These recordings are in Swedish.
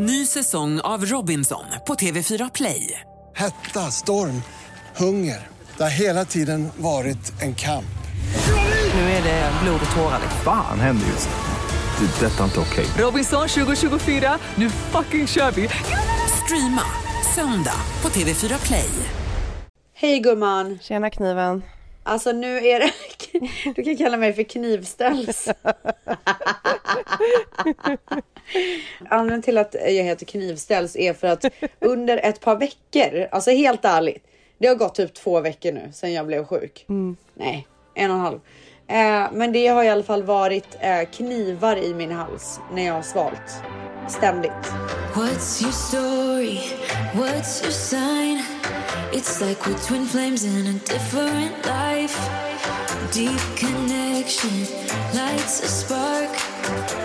Ny säsong av Robinson på TV4 Play. Hetta, storm, hunger. Det har hela tiden varit en kamp. Nu är det blod och tårar. Fan händer just nu. Det. är Detta är inte okej. Robinson 2024, nu fucking kör vi! Streama söndag på TV4 Play. Hej gumman! Tjena kniven. Alltså nu är det... Du kan kalla mig för knivställs. Anledningen till att jag heter knivställs är för att under ett par veckor, alltså helt ärligt. Det har gått typ två veckor nu sedan jag blev sjuk. Nej, en och en halv. Eh, men det har i alla fall varit eh, knivar i min hals när jag har svalt. Ständigt. What's your story? What's your sign? It's like we're twin flames in a different life. Deep connection lights a spark.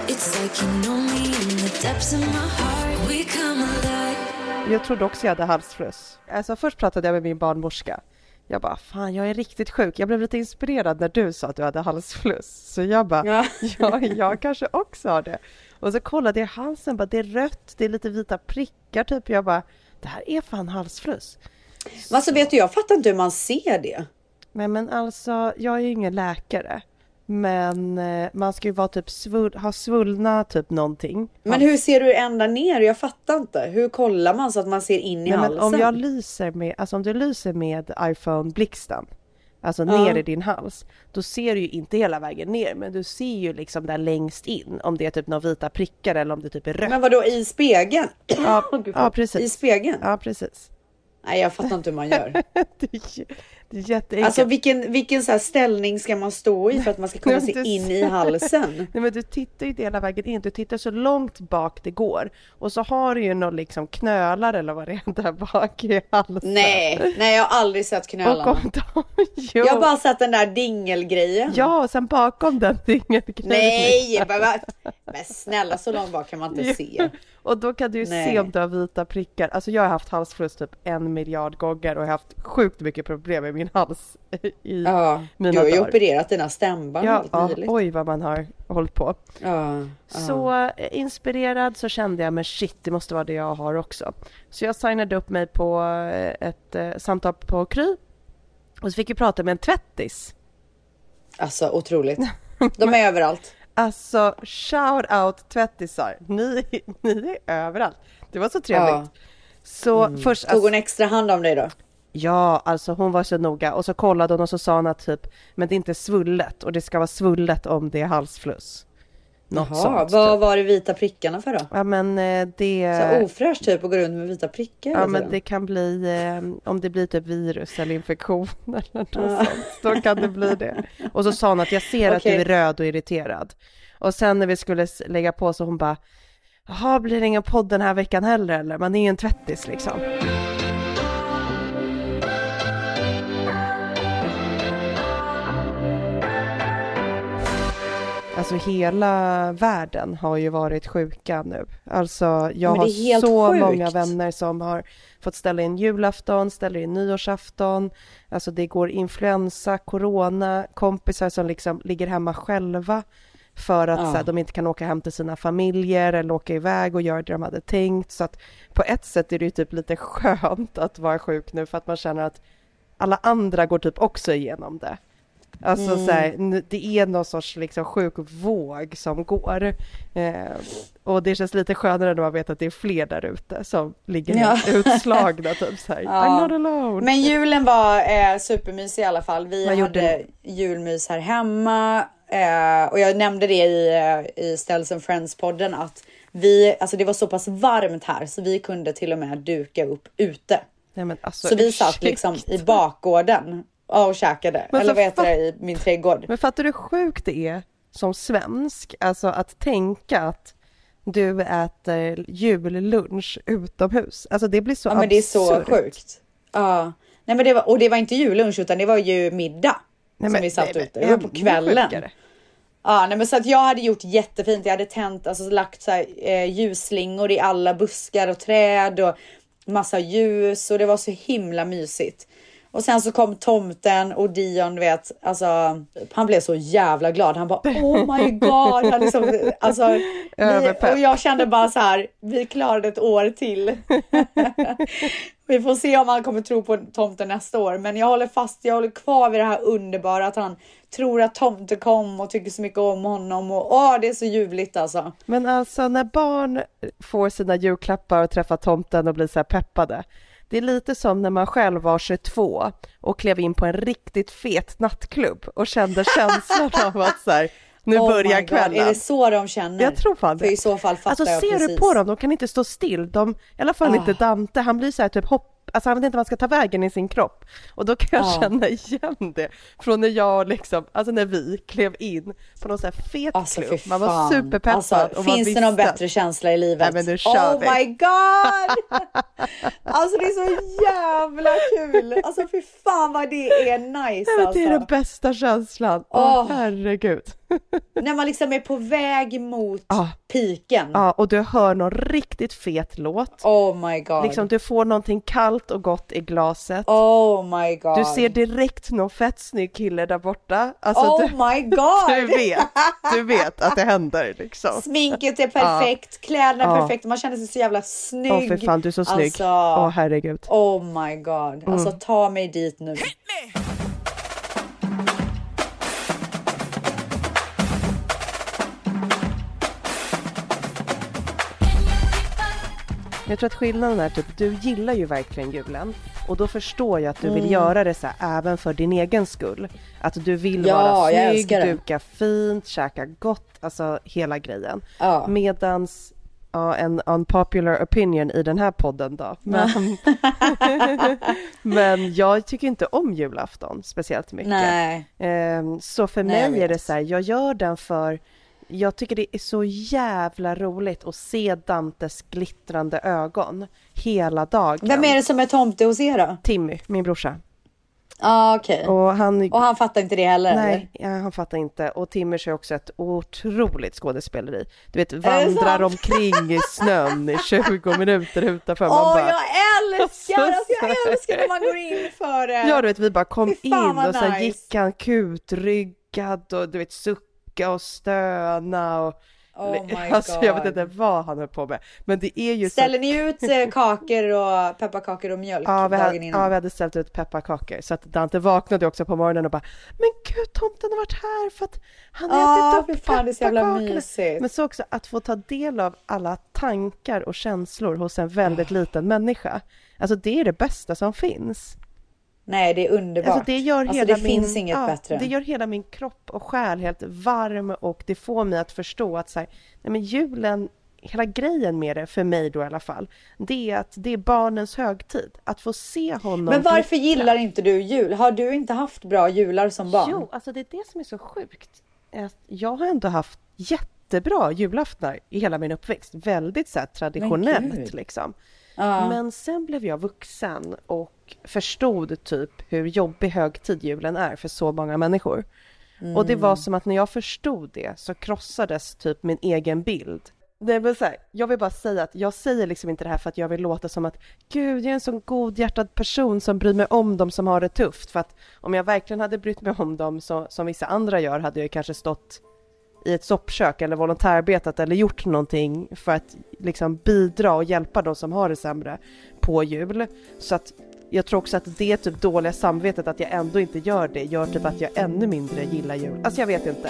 It's like you know me in the depths of my heart. We come alive. Jag trodde också jag hade halsfluss. Alltså först pratade jag med min barnmorska. Jag bara, fan jag är riktigt sjuk. Jag blev lite inspirerad när du sa att du hade halsfluss. Så jag bara, Ja. ja, jag kanske också har det. Och så kollade jag halsen, bara, det är rött, det är lite vita prickar typ. Jag bara, det här är fan halsfluss. Men alltså vet du, jag fattar inte hur man ser det. Nej men alltså, jag är ju ingen läkare. Men eh, man ska ju vara typ svull, ha svullna typ någonting. Men hur ser du ända ner? Jag fattar inte. Hur kollar man så att man ser in i Nej, halsen? om jag lyser med, alltså om du lyser med iPhone blixten, alltså Ja. ner i din hals, då ser du ju inte hela vägen ner, men du ser ju liksom där längst in, om det är typ några vita prickar eller om det typ är rött. Men vadå i spegeln? Ja, ja, precis. I spegeln? Ja, precis. Nej, jag fattar inte hur man gör. Jätteenkelt. Alltså vilken, vilken så ställning ska man stå i för att man ska komma sig in i halsen? Nej men du tittar ju inte hela vägen in, du tittar så långt bak det går. Och så har du ju någon liksom knölar eller vad det är där bak i halsen. Nej, nej jag har aldrig sett Och knölarna. om de, jo. Jag har bara sett den där dingelgrejen. Ja, och sen bakom den dingelknölen. Nej, men, snälla så långt bak kan man inte se. Och då kan du ju Nej. se om du har vita prickar. Alltså jag har haft halsfluss typ en miljard gånger och jag har haft sjukt mycket problem med min hals i Ja, mina du har ju dagar. opererat dina stämband Ja, ja, oj vad man har hållit på. Ja. Så eh, inspirerad så kände jag men shit, det måste vara det jag har också. Så jag signade upp mig på eh, ett eh, samtal på Kry. Och så fick jag prata med en tvättis. Alltså otroligt. De är överallt. Alltså shout out tvättisar, ni, ni är överallt. Det var så trevligt. Ja. Mm. Så först, Tog alltså, hon extra hand om dig då? ja alltså hon var så noga och så kollade hon och så sa hon att typ, men det är inte svullet och det ska vara svullet om det är halsfluss. Något Jaha, sånt. vad typ. var det vita prickarna för då? Ja men eh, det... Så ofräscht typ att gå runt med vita prickar Ja men det kan bli, eh, om det blir typ virus eller infektion eller något sånt, då kan det bli det. Och så sa hon att jag ser att du är röd och irriterad. Och sen när vi skulle lägga på så hon bara, jaha blir det ingen podd den här veckan heller eller? Man är ju en tvättis liksom. Alltså hela världen har ju varit sjuka nu. Alltså jag har så sjukt. många vänner som har fått ställa in julafton, ställer in nyårsafton. Alltså det går influensa, corona, kompisar som liksom ligger hemma själva för att Ja. så här, de inte kan åka hem till sina familjer eller åka iväg och göra det de hade tänkt. Så att på ett sätt är det ju typ lite skönt att vara sjuk nu för att man känner att alla andra går typ också igenom det. Alltså Mm. så här, det är någon sorts liksom sjuk våg som går. Eh, och det känns lite skönare när man vet att det är fler där ute som ligger Ja. utslagna. Typ så här, Ja. I'm not alone. Men julen var eh, supermysig i alla fall. Vi Vad hade julmys här hemma eh, och jag nämnde det i, eh, i Ställs Friends-podden att vi, alltså det var så pass varmt här så vi kunde till och med duka upp ute. Nej, alltså, Så vi satt liksom i bakgården och käkade. Men Eller vad heter det i min trädgård. Men fattar du hur sjukt det är som svensk, alltså att tänka att du äter jullunch utomhus. Alltså det blir så Ja men det är så absurt. sjukt. Ja. Nej men det var, och det var inte jullunch utan det var ju middag. Nej, som men- vi satt nej, ute. Det var på kvällen. sjukare. Ja, nej, men så att jag hade gjort jättefint. Jag hade tänt, alltså lagt så här, eh, ljusslingor i alla buskar och träd och massa ljus och det var så himla mysigt. Och sen så kom tomten och Dion, du vet, alltså han blev så jävla glad. Han bara oh my god. Han liksom, alltså, vi, och jag kände bara så här, vi klarade ett år till. vi får se om han kommer tro på tomten nästa år. Men jag håller fast, jag håller kvar vid det här underbara att han tror att tomten kom och tycker så mycket om honom. Och åh, det är så ljuvligt alltså. Men alltså när barn får sina julklappar och träffar tomten och blir så här peppade. Det är lite som när man själv var 22 och klev in på en riktigt fet nattklubb och kände känslan av att så här, nu Oh börjar kvällen. Är det så de känner? Jag tror fan För det. i så fall fattar Alltså jag ser precis. du på dem, de kan inte stå still. De, I alla fall Ah. inte Dante, han blir så här typ hopp, alltså han vet inte vad han ska ta vägen i sin kropp. Och då kan jag Ah. känna igen det från när jag liksom, alltså när vi klev in på någon så här fet Alltså klubb. Man var superpeppad Alltså, och finns visste. det någon bättre känsla i livet? Nej, men nu kör oh vi. my god! alltså det är så jävla kul! Alltså fy fan vad det är nice Nej, men alltså. det är den bästa känslan. Åh Åh. herregud. När man liksom är på väg mot Ja. piken. Ja, och du hör någon riktigt fet låt. Oh my god. Liksom du får någonting kallt och gott i glaset. Oh my god. Du ser direkt någon fett snygg kille där borta. Alltså Oh du, my god! du vet, du vet att det händer liksom. Sminket är perfekt, kläderna är perfekta, man känner sig så jävla snygg. Åh för fan, du är så snygg. Alltså, Åh herregud. oh my god. Alltså Mm. ta mig dit nu. Jag tror att skillnaden är typ, du gillar ju verkligen julen och då förstår jag att du Mm. vill göra det så här även för din egen skull. Att du vill Ja, vara snygg, duka fint, käka gott, alltså hela grejen. Ja. Medans, ja en unpopular opinion i den här podden då. Men, men jag tycker inte om julafton speciellt mycket. Nej. Ehm, Så för mig är det så här, jag gör den för jag tycker det är så jävla roligt att se Dantes glittrande ögon hela dagen. Vem är det som är tomte hos er då? Timmy, min brorsa. Ah, okej. Och, Och han, han fattar inte det heller? nej, ja, han fattar inte. Och Timmy kör också ett otroligt skådespeleri. Du vet, vandrar omkring i snön i 20 minuter utanför. Åh, Man bara, jag älskar! Alltså, jag älskar när man går in för det. Ja, du vet, vi bara kom in och så nice. gick han kutryggad och du vet sucka och stöna och Oh my alltså jag vet God. inte vad han höll på med. Men det är ju Ställer så... ni ut eh, kakor och pepparkakor och mjölk Ja vi, dagen hade, innan? ja, vi hade ställt ut pepparkakor så att Dante vaknade också på morgonen och bara Men gud, tomten har varit här för att han har Ja, ätit upp fan, är så jävla pepparkakorna." mysigt. Men så också att få ta del av alla tankar och känslor hos en väldigt liten människa. Alltså det är det bästa som finns. Nej, det är underbart. Alltså det gör Alltså, hela det min, finns inget ja, bättre. Det gör hela min kropp och själ helt varm och det får mig att förstå att så här, nej men julen, hela grejen med det, för mig då i alla fall, det är att det är barnens högtid. Att få se honom Men varför glittra. gillar inte du jul? Har du inte haft bra jular som barn? Jo, alltså det är det som är så sjukt. Jag har ändå haft jättebra julaftnar i hela min uppväxt. Väldigt så här, traditionellt liksom. Ja. Men sen blev jag vuxen och förstod typ hur jobbig högtid julen är för så många människor. Och det Mm. var som att när jag förstod det så krossades typ min egen bild. Nej, men så här, jag vill bara säga att jag säger liksom inte det här för att jag vill låta som att gud, jag är en sån godhjärtad person som bryr mig om dem som har det tufft. För att om jag verkligen hade brytt mig om dem så, som vissa andra gör hade jag kanske stått i ett soppkök eller volontärarbetat eller gjort någonting för att liksom bidra och hjälpa de som har det sämre på jul. Så att jag tror också att det typ dåliga samvetet att jag ändå inte gör det gör typ att jag ännu mindre gillar jul. Alltså jag vet inte.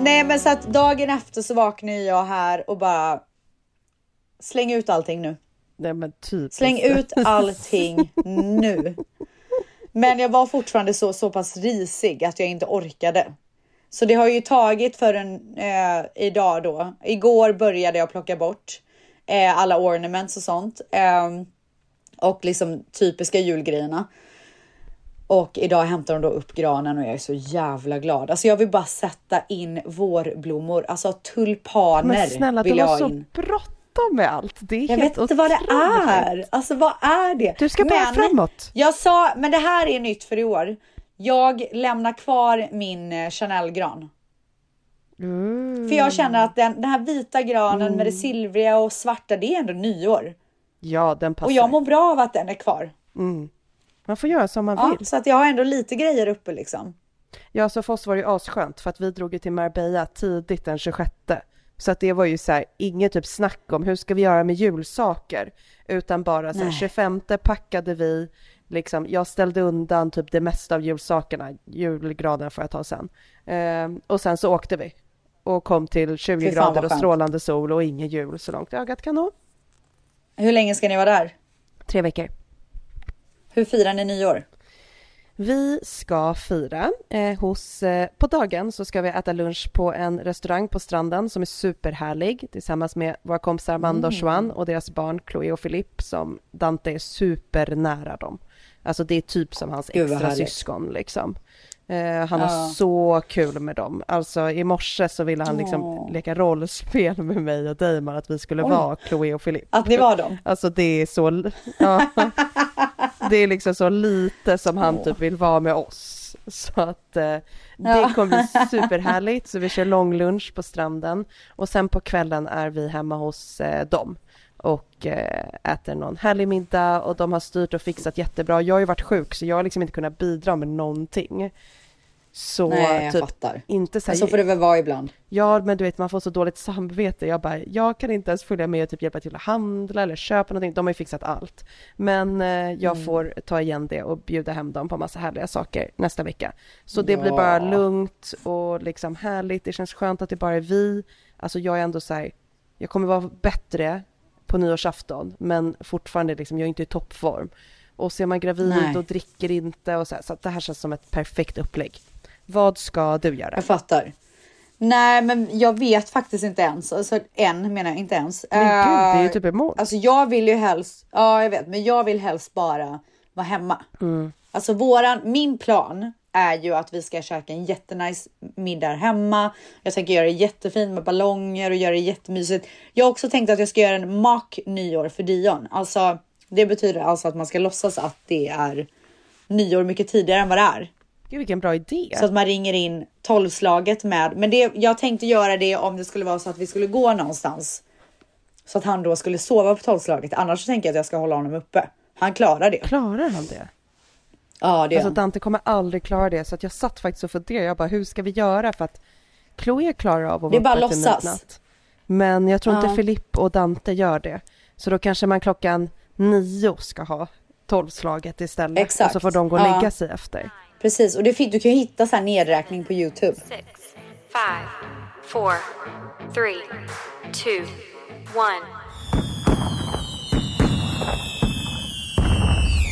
Nej, men så att dagen efter så vaknar jag här och bara släng ut allting nu. Nej men typ. Släng ut allting nu. Men jag var fortfarande så, så pass risig att jag inte orkade. Så det har ju tagit för en eh, idag då. Igår började jag plocka bort Eh, alla ornaments och sånt. Eh, och liksom typiska julgrejerna. Och idag hämtar de då upp granen och jag är så jävla glad. Alltså jag vill bara sätta in vårblommor, alltså tulpaner Men snälla, vill du jag har ha så in. bråttom med allt. Det är Jag helt vet inte vad det är. Alltså vad är det? Du ska bara framåt. Jag sa, men det här är nytt för i år. Jag lämnar kvar min eh, Chanel-gran. Mm. För jag känner att den, den här vita granen med det silvriga och svarta, det är ändå nyår. Ja, den passar. Och jag mår bra av att den är kvar. mm. Man får göra som man Ja, vill. så att jag har ändå lite grejer uppe liksom. Ja, så för oss var det ju asskönt för att vi drog ju till Marbella tidigt den 26. Så att det var ju så här, inget typ snack om hur ska vi göra med julsaker, utan bara så här, Nej. 25 packade vi, liksom, jag ställde undan typ det mesta av julsakerna, julgranen får jag ta sen. Ehm, och sen så åkte vi och kom till 20 Fy fan, vad grader och strålande sol och ingen jul så långt ögat kan nå. Hur länge ska ni vara där? Tre veckor. Hur firar ni nyår? Vi ska fira eh, hos, eh, på dagen så ska vi äta lunch på en restaurang på stranden som är superhärlig tillsammans med våra kompisar Amanda och Joan och deras barn Chloe och Philippe som Dante är supernära dem. Alltså det är typ som hans Gud, extra syskon liksom. Eh, han Ja. har så kul med dem. Alltså i morse så ville han liksom Åh. leka rollspel med mig och Damon att vi skulle Oj. vara Chloe och Philippe. Att ni var dem? Alltså det är så, ja, det är liksom så lite som han typ vill vara med oss. Så att eh, det Ja. kommer bli superhärligt. Så vi kör långlunch på stranden och sen på kvällen är vi hemma hos eh, dem och eh, äter någon härlig middag och de har styrt och fixat jättebra. Jag har ju varit sjuk så jag har liksom inte kunnat bidra med någonting. Så Nej, jag typ fattar. inte så här, så får det väl vara ibland. Ja, men du vet, man får så dåligt samvete. Jag bara, jag kan inte ens följa med och typ hjälpa till att handla eller köpa någonting. De har ju fixat allt. Men eh, jag Mm. får ta igen det och bjuda hem dem på massa härliga saker nästa vecka. Så det blir Ja. bara lugnt och liksom härligt. Det känns skönt att det bara är vi. Alltså jag är ändå så här, jag kommer vara bättre på nyårsafton, men fortfarande liksom, jag är inte i toppform. Och så är man gravid Nej. och dricker inte och så här, så det här känns som ett perfekt upplägg. Vad ska du göra? Jag fattar. Nej, men jag vet faktiskt inte ens. Alltså än menar jag inte ens. Men gud, det är ju Eh, typ imorgon. Alltså jag vill ju helst, ja jag vet, men jag vill helst bara vara hemma. Mm. Alltså våran, min plan är ju att vi ska käka en jättenice middag hemma. Jag tänker göra det jättefint med ballonger och göra det jättemysigt. Jag har också tänkt att jag ska göra en mock nyår för Dion. Alltså det betyder alltså att man ska låtsas att det är nyår mycket tidigare än vad det är. Gud vilken bra idé. Så att man ringer in tolvslaget med. Men det, jag tänkte göra det om det skulle vara så att vi skulle gå någonstans. Så att han då skulle sova på tolvslaget. Annars så tänker jag att jag ska hålla honom uppe. Han klarar det. Klarar han det? Ja, det gör Alltså han. Dante kommer aldrig klara det så att jag satt faktiskt och funderade. Jag bara hur ska vi göra för att Chloe klarar av att Det vara uppe till midnatt. Men jag tror Ja. inte Filip och Dante gör det. Så då kanske man klockan nio ska ha tolvslaget istället. Exakt. Och så får de gå och Ja. lägga sig efter. Precis, och det, fin- du kan ju hitta så här nedräkning på Youtube. Six, five, four, three, two, one.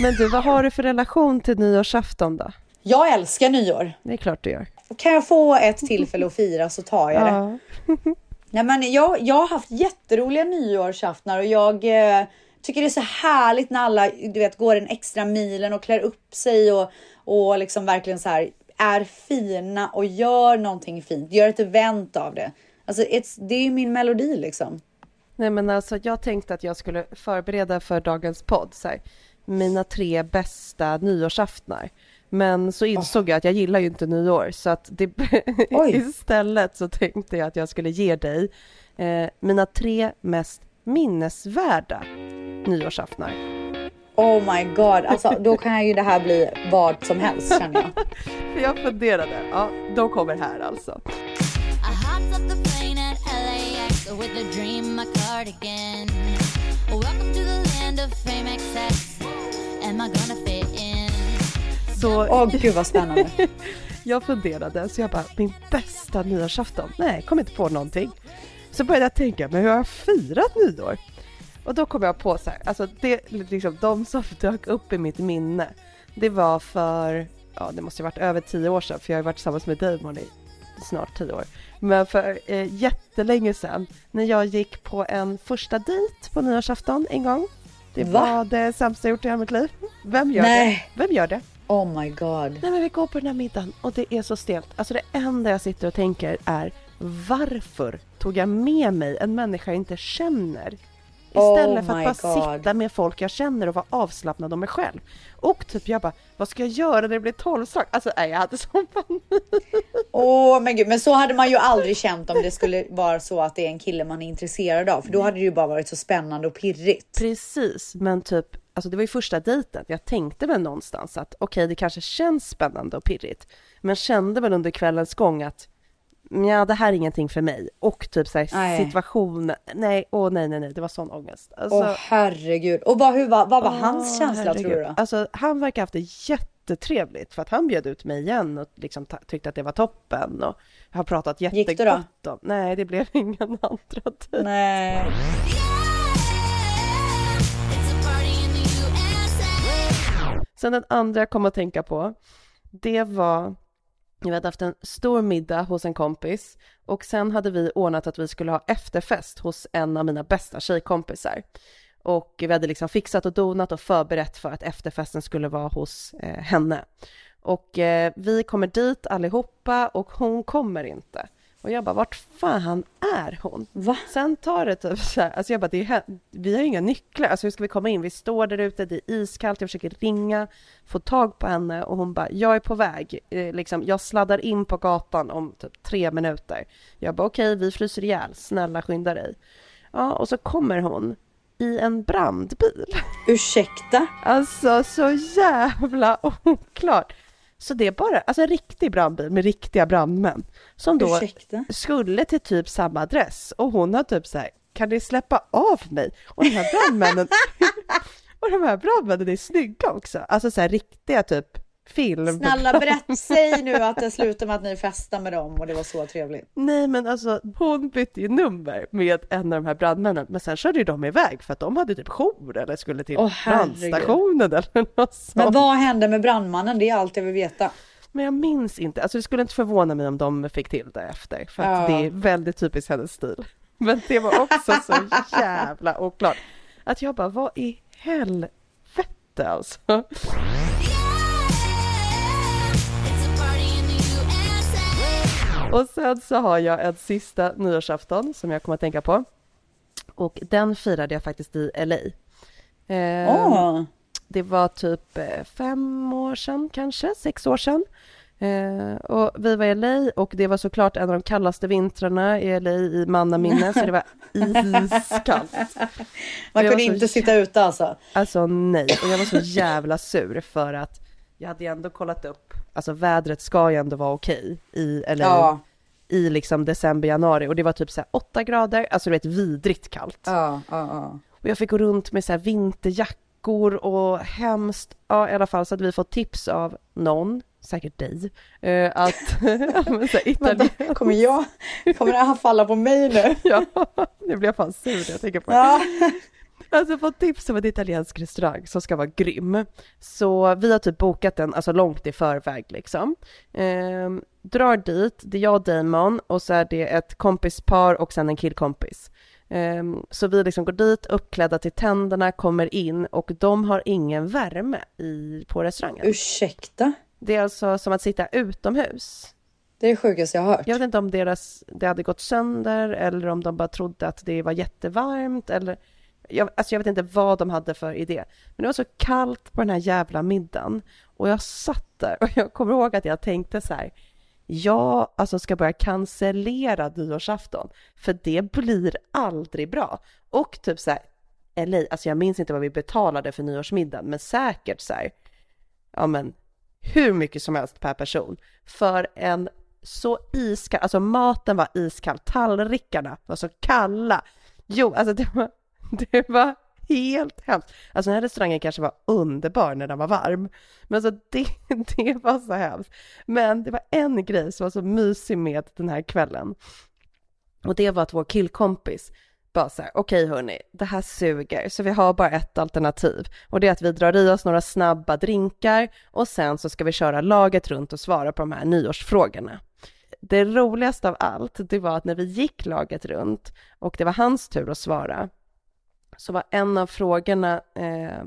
Men du, vad har du för relation till nyårsafton då? Jag älskar nyår. Det är klart du gör. Kan jag få ett tillfälle att fira så tar jag det. Ja. Nej, men jag, jag har haft jätteroliga nyårsaftnar och jag eh, tycker det är så härligt när alla du vet, går den extra milen och klär upp sig och, och liksom verkligen så här är fina och gör någonting fint. Gör ett event av det. Alltså det är ju min melodi liksom. Nej men alltså jag tänkte att jag skulle förbereda för dagens podd så här, mina tre bästa nyårsaftnar. Men så insåg jag att jag gillar ju inte nyår så att det, istället så tänkte jag att jag skulle ge dig eh, mina tre mest minnesvärda nyårsaftnar. Oh my god, alltså då kan ju det här bli vad som helst känner jag. För jag funderade, ja de kommer här alltså. Så Åh gud vad spännande. jag funderade, så jag bara, min bästa nyårsafton? Nej, kom inte på någonting. Så började jag tänka, men hur har jag firat nyår? Och då kom jag på så här, alltså det, liksom, de som dök upp i mitt minne, det var för, ja det måste ju varit över tio år sedan, för jag har varit tillsammans med Damon i snart tio år. Men för eh, jättelänge sedan när jag gick på en första dejt på nyårsafton en gång. Det Va? var det sämsta jag gjort i hela mitt liv. Vem gör Nej. det? Vem gör det? Oh my god. Nej men vi går på den här middagen och det är så stelt. Alltså det enda jag sitter och tänker är varför tog jag med mig en människa jag inte känner? Istället Oh för att bara God. sitta med folk jag känner och vara avslappnad om mig själv. Och typ jag bara, vad ska jag göra när det blir tolvslag? Alltså nej, jag hade sån panik. Åh men gud, men så hade man ju aldrig känt om det skulle vara så att det är en kille man är intresserad av. För då hade det ju bara varit så spännande och pirrigt. Precis, men typ, alltså det var ju första dejten. Jag tänkte väl någonstans att okej, det kanske känns spännande och pirrigt. Men kände väl under kvällens gång att ja, det här är ingenting för mig. Och typ så här, Nej. situation, nej, åh nej, nej, nej, det var sån ångest. Alltså, Åh herregud. Och vad, hur, var- vad var åh, hans känsla tror du herregud. då? Alltså han verkar ha haft det jättetrevligt för att han bjöd ut mig igen och liksom tyckte att det var toppen och har pratat Gick jättegott det då? om. Nej, det blev ingen andra dejt. Nej. Sen den andra jag kom att tänka på, det var, vi hade haft en stor middag hos en kompis och sen hade vi ordnat att vi skulle ha efterfest hos en av mina bästa tjejkompisar. Och vi hade liksom fixat och donat och förberett för att efterfesten skulle vara hos eh, henne. Och eh, vi kommer dit allihopa och hon kommer inte. Och jag bara, vart fan är hon? Va? Sen tar det typ så här, alltså jag bara, det är, vi har ju inga nycklar, alltså hur ska vi komma in? Vi står där ute, det är iskallt, jag försöker ringa, få tag på henne och hon bara, jag är på väg, eh, liksom, jag sladdar in på gatan om typ tre minuter. Jag bara, okej, vi fryser ihjäl, snälla skynda dig. Ja, och så kommer hon i en brandbil. Ursäkta? Alltså så jävla oklart. Så det är bara, alltså en riktig brandbil med riktiga brandmän som då Ursäkta? skulle till typ samma adress och hon har typ så här, kan ni släppa av mig? Och de här brandmännen, och de här brandmännen är snygga också, alltså så här riktiga typ film. Snälla berätta, säg nu att det slutar med att ni festar med dem och det var så trevligt. Nej men alltså hon bytte ju nummer med en av de här brandmännen men sen körde ju de iväg för att de hade typ jour eller skulle till Åh, brandstationen eller något sånt. Men vad hände med brandmannen? Det är allt jag vill veta. Men jag minns inte, alltså det skulle inte förvåna mig om de fick till det efter för att Ja. det är väldigt typiskt hennes stil. Men det var också så jävla oklart att jag bara, vad i helvete alltså? Och sen så har jag en sista nyårsafton som jag kommer att tänka på. Och den firade jag faktiskt i LA. Eh, Åh. Det var typ eh, fem år sedan kanske, sex år sedan. Eh, och vi var i LA och det var såklart en av de kallaste vintrarna i LA i mannaminne, så det var iskallt. Man kunde inte sitta ute alltså. Alltså nej, och jag var så jävla sur för att jag hade ju ändå kollat upp, alltså vädret ska ju ändå vara okej i LA Ja. i liksom december, januari och det var typ så här 8 grader, alltså du vet vidrigt kallt. Ja, ja, ja. Och jag fick gå runt med så här vinterjackor och hemskt, ja i alla fall så hade vi fått tips av någon, säkert dig, eh, att ja, men så här, italien... Vänta, kommer jag, kommer det här falla på mig nu? Ja, nu blir jag fan sur när jag tänker på det. Alltså fått tips om en italiensk restaurang som ska vara grym. Så vi har typ bokat den, alltså långt i förväg liksom. Ehm, drar dit, det är jag och Damon och så är det ett kompispar och sen en killkompis. Ehm, så vi liksom går dit uppklädda till tänderna, kommer in och de har ingen värme i, på restaurangen. Ursäkta? Det är alltså som att sitta utomhus. Det är det sjukaste jag har hört. Jag vet inte om deras, det hade gått sönder eller om de bara trodde att det var jättevarmt eller jag, alltså jag vet inte vad de hade för idé. Men det var så kallt på den här jävla middagen och jag satt där och jag kommer ihåg att jag tänkte så här. Jag alltså ska börja cancellera nyårsafton för det blir aldrig bra. Och typ så här, LA, alltså jag minns inte vad vi betalade för nyårsmiddagen men säkert så här, ja men hur mycket som helst per person för en så iskall, alltså maten var iskall, tallrikarna var så kalla. Jo, alltså det var, det var helt hemskt. Alltså den här restaurangen kanske var underbar när den var varm, men alltså det, det var så hemskt. Men det var en grej som var så mysig med den här kvällen och det var att vår killkompis bara så här, okej hörni, det här suger, så vi har bara ett alternativ och det är att vi drar i oss några snabba drinkar och sen så ska vi köra laget runt och svara på de här nyårsfrågorna. det roligaste av allt, det var att när vi gick laget runt och det var hans tur att svara, så var en av frågorna eh,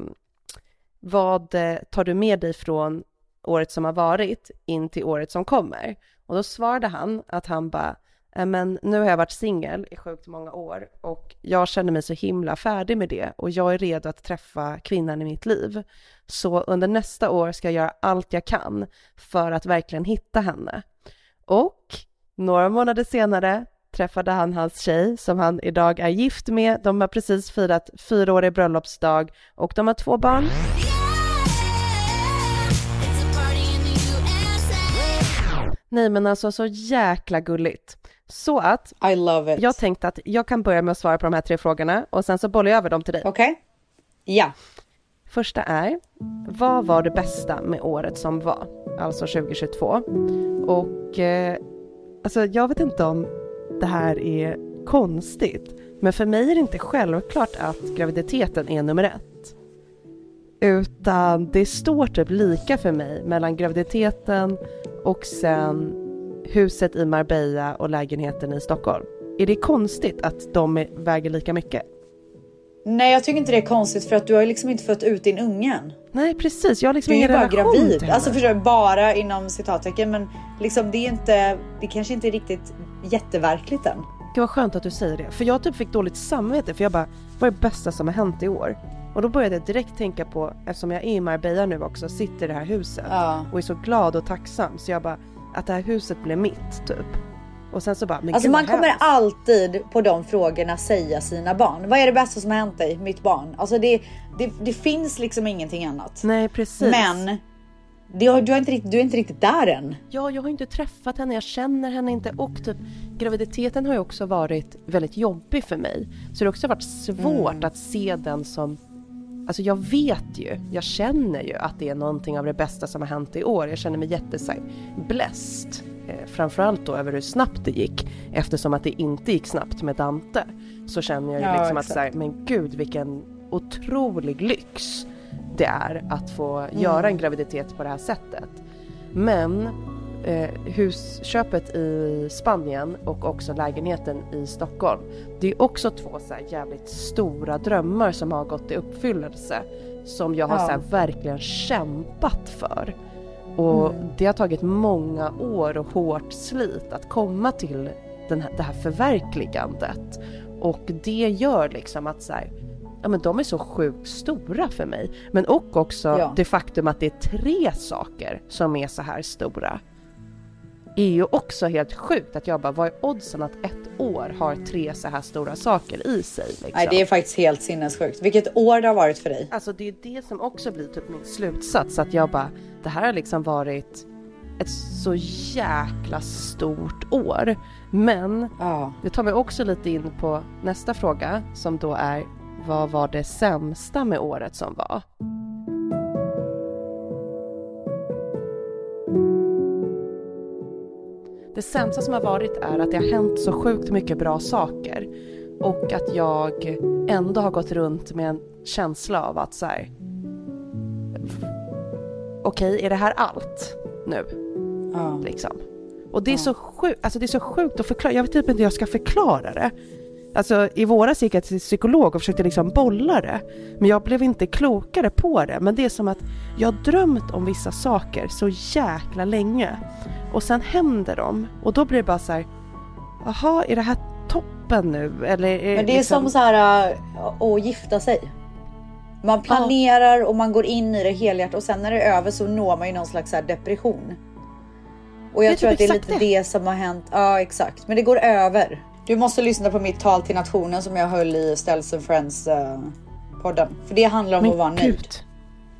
vad eh, tar du med dig från året som har varit in till året som kommer? Och då svarade han att han bara, äh, men nu har jag varit singel i sjukt många år och jag känner mig så himla färdig med det och jag är redo att träffa kvinnan i mitt liv. Så under nästa år ska jag göra allt jag kan för att verkligen hitta henne. Och några månader senare träffade han hans tjej som han idag är gift med. De har precis firat fyraårig bröllopsdag och de har två barn. Nej men alltså så jäkla gulligt. Så att I love it. jag tänkte att jag kan börja med att svara på de här tre frågorna och sen så bollar jag över dem till dig. Okej? Ja. Första är, vad var det bästa med året som var? Alltså 2022. Och eh, alltså jag vet inte om det här är konstigt, men för mig är det inte självklart att graviditeten är nummer ett. Utan det står typ lika för mig mellan graviditeten och sen huset i Marbella och lägenheten i Stockholm. Är det konstigt att de är- väger lika mycket? Nej, jag tycker inte det är konstigt för att du har liksom inte fött ut din ungen. Nej precis, jag har liksom Du är ju ingen bara relation gravid. Alltså förstår du, bara inom citattecken men liksom det är inte, det kanske inte är riktigt jätteverkligt än. Det var skönt att du säger det, för jag typ fick dåligt samvete för jag bara, vad är det bästa som har hänt i år? Och då började jag direkt tänka på, eftersom jag är i Marbella nu också, sitter i det här huset Ja. och är så glad och tacksam så jag bara, att det här huset blev mitt typ. Och sen så bara, men Alltså man kommer hemskt. alltid på de frågorna säga sina barn. Vad är det bästa som har hänt dig? Mitt barn. Alltså det, det, det finns liksom ingenting annat. Nej precis. Men du, har inte, riktigt- du är inte riktigt där än. Ja, jag har inte träffat henne, jag känner henne inte och typ graviditeten har ju också varit väldigt jobbig för mig. Så det har också varit svårt Mm. att se den som Alltså jag vet ju, jag känner ju att det är någonting av det bästa som har hänt i år. Jag känner mig jättesaj bläst. Eh, framförallt då över hur snabbt det gick. Eftersom att det inte gick snabbt med Dante. Så känner jag ju Ja, liksom att exakt. så här, men gud vilken otrolig lyx det är att få Mm. göra en graviditet på det här sättet. Men eh, husköpet i Spanien och också lägenheten i Stockholm. Det är också två så jävligt stora drömmar som har gått i uppfyllelse. Som jag har Ja. så verkligen kämpat för. Och Mm. det har tagit många år och hårt slit att komma till den här, det här förverkligandet. Och det gör liksom att så här, ja men de är så sjukt stora för mig. Men och också Ja. det faktum att det är tre saker som är så här stora. Är ju också helt sjukt att jag bara, vad är oddsen att ett år har tre så här stora saker i sig? Liksom? Nej, det är faktiskt helt sinnessjukt. Vilket år det har varit för dig. Alltså det är det som också blir typ min slutsats, att jag bara, det här har liksom varit ett så jäkla stort år. Men Ja. det tar mig också lite in på nästa fråga som då är, vad var det sämsta med året som var? Det sämsta som har varit är att det har hänt så sjukt mycket bra saker och att jag ändå har gått runt med en känsla av att så här. Okej, är det här allt nu? Ja. Liksom. Och det är så sjukt, alltså det är så sjukt att förklara. Jag vet typ inte hur jag ska förklara det. Alltså i våras gick jag till psykolog och försökte liksom bolla det. Men jag blev inte klokare på det. Men det är som att jag har drömt om vissa saker så jäkla länge. Och sen händer de. Och då blir det bara så här. Jaha, är det här toppen nu? Eller är Men det är liksom... som så här äh, att gifta sig. Man planerar och man går in i det helhjärtat och sen när det är över så når man ju någon slags depression. Och jag är tror typ att det är lite det. det som har hänt. Ja exakt, men det går över. Du måste lyssna på mitt tal till nationen som jag höll i Ställs and Friends eh, podden. För det handlar om Men att vara nöjd. gud.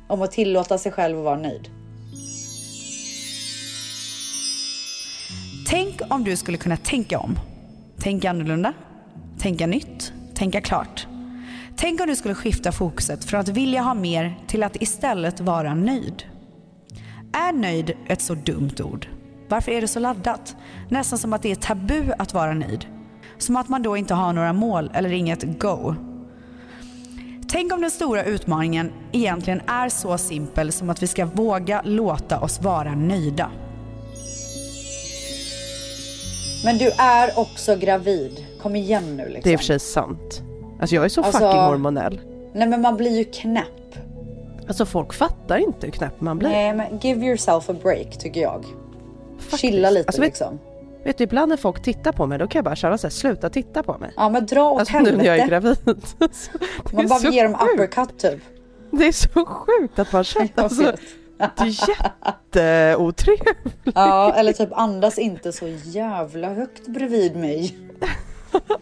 Om att tillåta sig själv att vara nöjd. Tänk om du skulle kunna tänka om. Tänka annorlunda. Tänka nytt. Tänka klart. Tänk om du skulle skifta fokuset från att vilja ha mer till att istället vara nöjd. Är nöjd ett så dumt ord? Varför är det så laddat? Nästan som att det är tabu att vara nöjd. Som att man då inte har några mål eller inget go. Tänk om den stora utmaningen egentligen är så simpel som att vi ska våga låta oss vara nöjda. Men du är också gravid. Kom igen nu liksom. Det är i och för sig sant. Alltså jag är så Alltså- fucking hormonell. Nej men man blir ju knäpp. Alltså folk fattar inte hur knäpp man blir. Nej men give yourself a break tycker jag. Chilla lite Alltså, liksom. Vet du, ibland när folk tittar på mig då kan jag bara känna såhär, sluta titta på mig. Ja men dra åt Alltså nu helvete. när jag är gravid. Alltså, det Man är bara så ger dem uppercut typ. Det är så sjukt att man känner, alltså, vet. det är jätteotrevligt. Ja eller typ andas inte så jävla högt bredvid mig.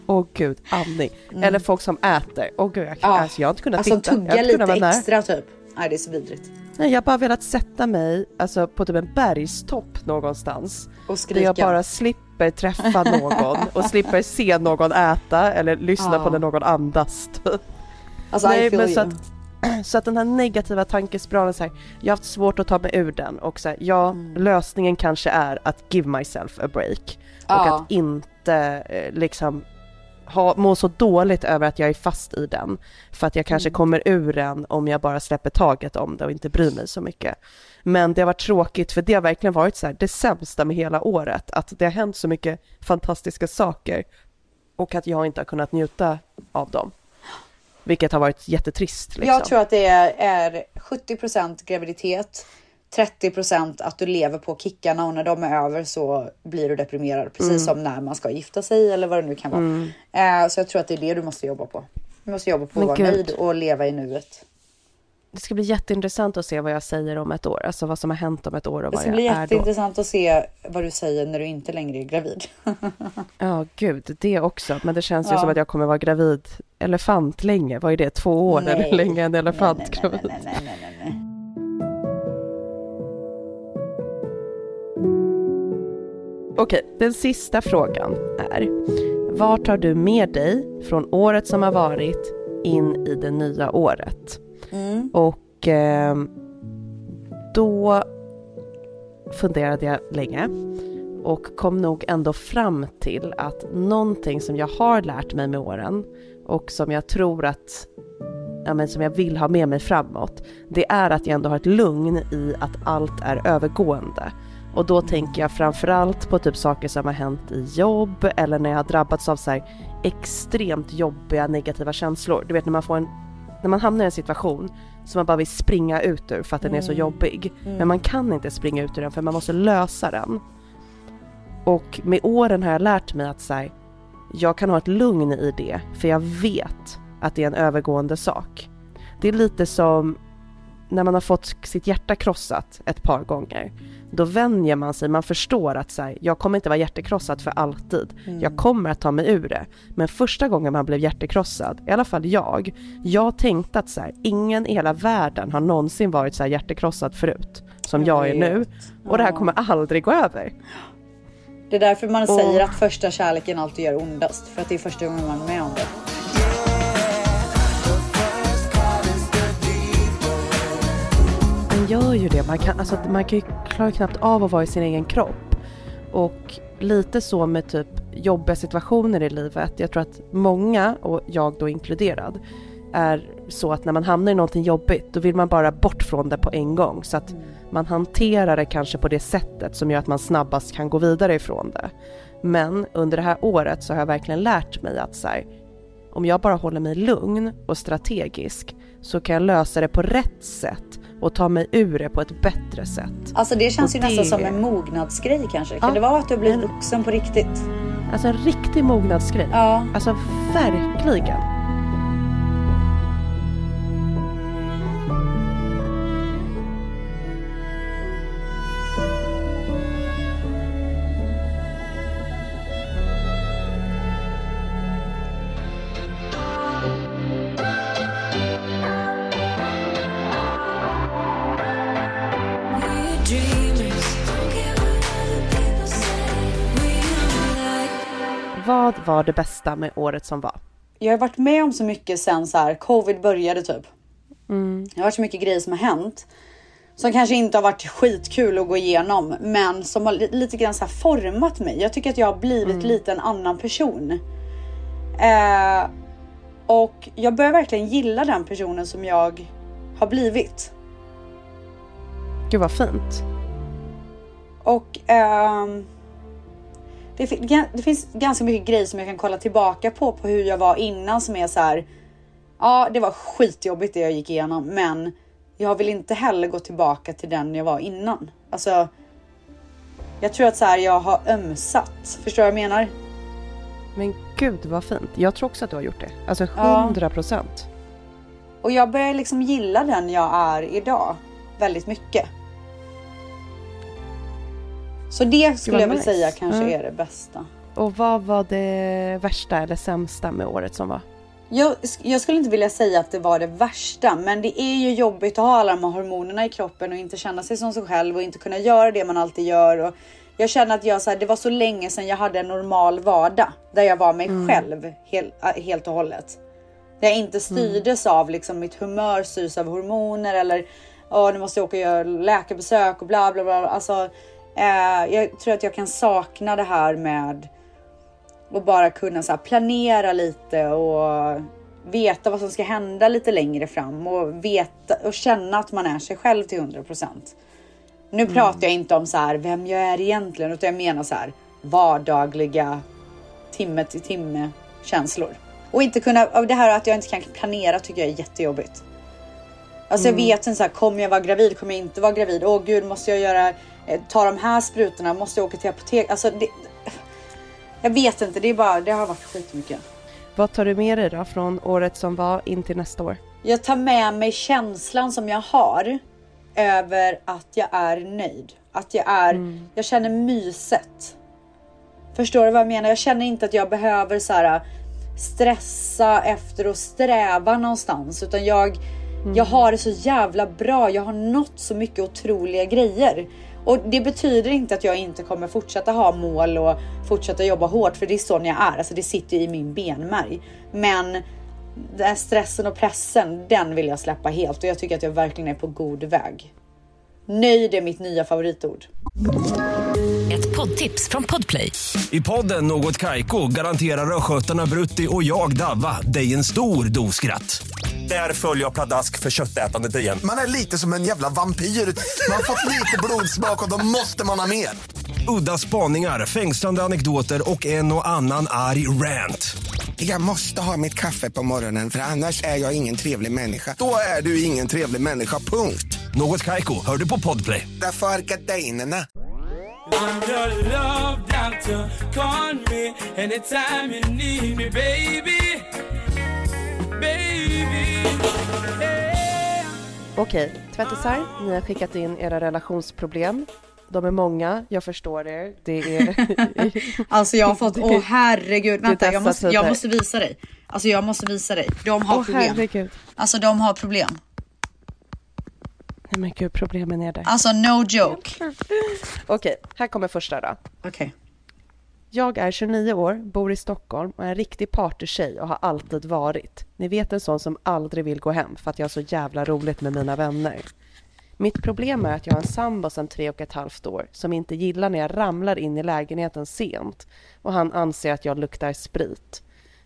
Åh gud, andning. Eller folk som äter. Åh gud, jag, Ja. alltså, jag har inte kunnat Alltså titta. Tugga lite extra typ. Nej det är så vidrigt. Nej, jag har bara velat sätta mig alltså, på typ en bergstopp någonstans. Och Där skrika. jag bara slipper träffa någon och slipper se någon äta eller lyssna Ja. på när någon andas. Typ. Alltså feel men så att, så att den här negativa tankespiralen, så här, jag har haft svårt att ta mig ur den och så här, ja, Mm. lösningen kanske är att give myself a break. Och Ja. att inte eh, liksom ha, må så dåligt över att jag är fast i den. För att jag kanske Mm. kommer ur den om jag bara släpper taget om det och inte bryr mig så mycket. Men det har varit tråkigt för det har verkligen varit så här, det sämsta med hela året. Att det har hänt så mycket fantastiska saker och att jag inte har kunnat njuta av dem. Vilket har varit jättetrist. Liksom. Jag tror att det är, är 70% graviditet, 30% att du lever på kickarna och när de är över så blir du deprimerad. Precis Mm. som när man ska gifta sig eller vad det nu kan vara. Mm. Eh, så jag tror att det är det du måste jobba på. Du måste jobba på Men att vara gud. nöjd och leva i nuet. Det ska bli jätteintressant att se vad jag säger om ett år. Alltså vad som har hänt om ett år och Det vad ska jag bli är då. jätteintressant att se vad du säger när du inte längre är gravid. Ja, gud, det också. Men det känns ju Ja. som att jag kommer vara gravid elefant länge. Vad är det? Två år? Nej. Eller länge en elefant Nej, nej, gravid? nej, nej, nej, nej. Okej, den sista frågan är. Vad tar du med dig från året som har varit in i det nya året? Mm. Och eh, då funderade jag länge och kom nog ändå fram till att någonting som jag har lärt mig med åren och som jag tror att ja, men som jag vill ha med mig framåt, det är att jag ändå har ett lugn i att allt är övergående. Och då tänker jag framförallt på typ saker som har hänt i jobb eller när jag har drabbats av så här extremt jobbiga negativa känslor. Du vet när man får en, när man hamnar i en situation som man bara vill springa ut ur för att den är så Mm. jobbig. Mm. Men man kan inte springa ut ur den för man måste lösa den. Och med åren har jag lärt mig att så här, jag kan ha ett lugn i det för jag vet att det är en övergående sak. Det är lite som när man har fått sitt hjärta krossat ett par gånger. Då vänjer man sig, man förstår att så här, jag kommer inte vara hjärtekrossad för alltid. Mm. Jag kommer att ta mig ur det. Men första gången man blev hjärtekrossad, i alla fall jag, jag tänkte att så här, ingen i hela världen har någonsin varit så här hjärtekrossad förut som jag är nu. Och det här kommer aldrig gå över. Det är därför man Och- säger att första kärleken alltid gör ondast. För att det är första gången man är med om det. Gör ju det. Man kan, alltså, man kan ju klara knappt av att vara i sin egen kropp. Och lite så med typ jobbiga situationer i livet. Jag tror att många, och jag då inkluderad, är så att när man hamnar i någonting jobbigt då vill man bara bort från det på en gång. Så att man hanterar det kanske på det sättet som gör att man snabbast kan gå vidare ifrån det. Men under det här året så har jag verkligen lärt mig att så här, om jag bara håller mig lugn och strategisk så kan jag lösa det på rätt sätt och ta mig ur det på ett bättre sätt. Alltså det känns Och ju nästan det- som en mognadsgrej kanske. Kan Ja. det vara att du har blivit vuxen på riktigt? Alltså en riktig mognadsgrej. Ja. Alltså verkligen. Var det bästa med året som var? Jag har varit med om så mycket sen så här covid började typ. Mm. Det har varit så mycket grejer som har hänt. Som kanske inte har varit skitkul att gå igenom. Men som har li- lite grann så format mig. Jag tycker att jag har blivit lite en annan person. Eh, och jag börjar verkligen gilla den personen som jag har blivit. Gud vad fint. Och ehm, det, det finns ganska mycket grejer som jag kan kolla tillbaka på, på hur jag var innan som är så här. Ja, det var skitjobbigt det jag gick igenom, men jag vill inte heller gå tillbaka till den jag var innan. Alltså, jag tror att så här, jag har ömsat. Förstår du vad jag menar? Men gud vad fint. Jag tror också att du har gjort det. Alltså Ja. 100 procent. Och jag börjar liksom gilla den jag är idag väldigt mycket. Så det skulle vad jag nice. säga kanske Ja. är det bästa. Och vad var det värsta eller sämsta med året som var? Jag, jag skulle inte vilja säga att det var det värsta, men det är ju jobbigt att ha alla de här hormonerna i kroppen och inte känna sig som sig själv och inte kunna göra det man alltid gör. Och jag känner att jag, så här, det var så länge sedan jag hade en normal vardag där jag var mig själv hel, helt och hållet. Där jag inte styrdes av liksom mitt humör styrs av hormoner eller Åh, nu måste jag åka och göra läkarbesök och bla bla bla. Alltså, eh, jag tror att jag kan sakna det här med och bara kunna så planera lite och veta vad som ska hända lite längre fram och veta och känna att man är sig själv till 100%. Nu pratar jag inte om så här vem jag är egentligen utan jag menar så här vardagliga timme till timme känslor. Och inte kunna, och det här att jag inte kan planera tycker jag är jättejobbigt. Alltså jag vet inte så här, kommer jag vara gravid? Kommer jag inte vara gravid? Åh gud, måste jag göra, ta de här sprutorna? Måste jag åka till apotek? Alltså det, jag vet inte, det är bara, det har varit skitmycket. Vad tar du med dig då från året som var in till nästa år? Jag tar med mig känslan som jag har över att jag är nöjd. Att jag är, jag känner myset. Förstår du vad jag menar? Jag känner inte att jag behöver så här stressa efter och sträva någonstans, utan jag, jag har det så jävla bra. Jag har nått så mycket otroliga grejer. Och det betyder inte att jag inte kommer fortsätta ha mål och fortsätta jobba hårt, för det är sån jag är. Alltså det sitter ju i min benmärg. Men den stressen och pressen, den vill jag släppa helt och jag tycker att jag verkligen är på god väg. Nöjd är mitt nya favoritord. Ett poddtips från Podplay. I podden Något Kaiko garanterar östgötarna Brutti och jag, Davva, dig en stor dos skratt. Där följer jag pladask för köttätandet igen. Man är lite som en jävla vampyr. Man har fått lite blodsmak och då måste man ha mer. Udda spaningar, fängslande anekdoter och en och annan arg rant. Jag måste ha mitt kaffe på morgonen för annars är jag ingen trevlig människa. Då är du ingen trevlig människa, punkt. Något Kaiko, hör du på Podplay. Därför är gardinerna. I'm your love doctor. Call me anytime you need me, baby. Okej, tvättisar, ni har skickat in era relationsproblem. De är många, jag förstår er. Det är... Alltså jag har fått, åh herregud, Det är vänta jag måste, jag måste visa dig. Alltså jag måste visa dig. De har Åh problem. herregud. Alltså de har problem. Nej men gud, problemen är där. Alltså no joke. Okej, här kommer första då. Okej. Jag är 29 år, bor i Stockholm och är en riktig partytjej och har alltid varit. Ni vet en sån som aldrig vill gå hem för att jag har så jävla roligt med mina vänner. Mitt problem är att jag har en sambo sedan tre och ett halvt år som inte gillar när jag ramlar in i lägenheten sent och han anser att jag luktar sprit.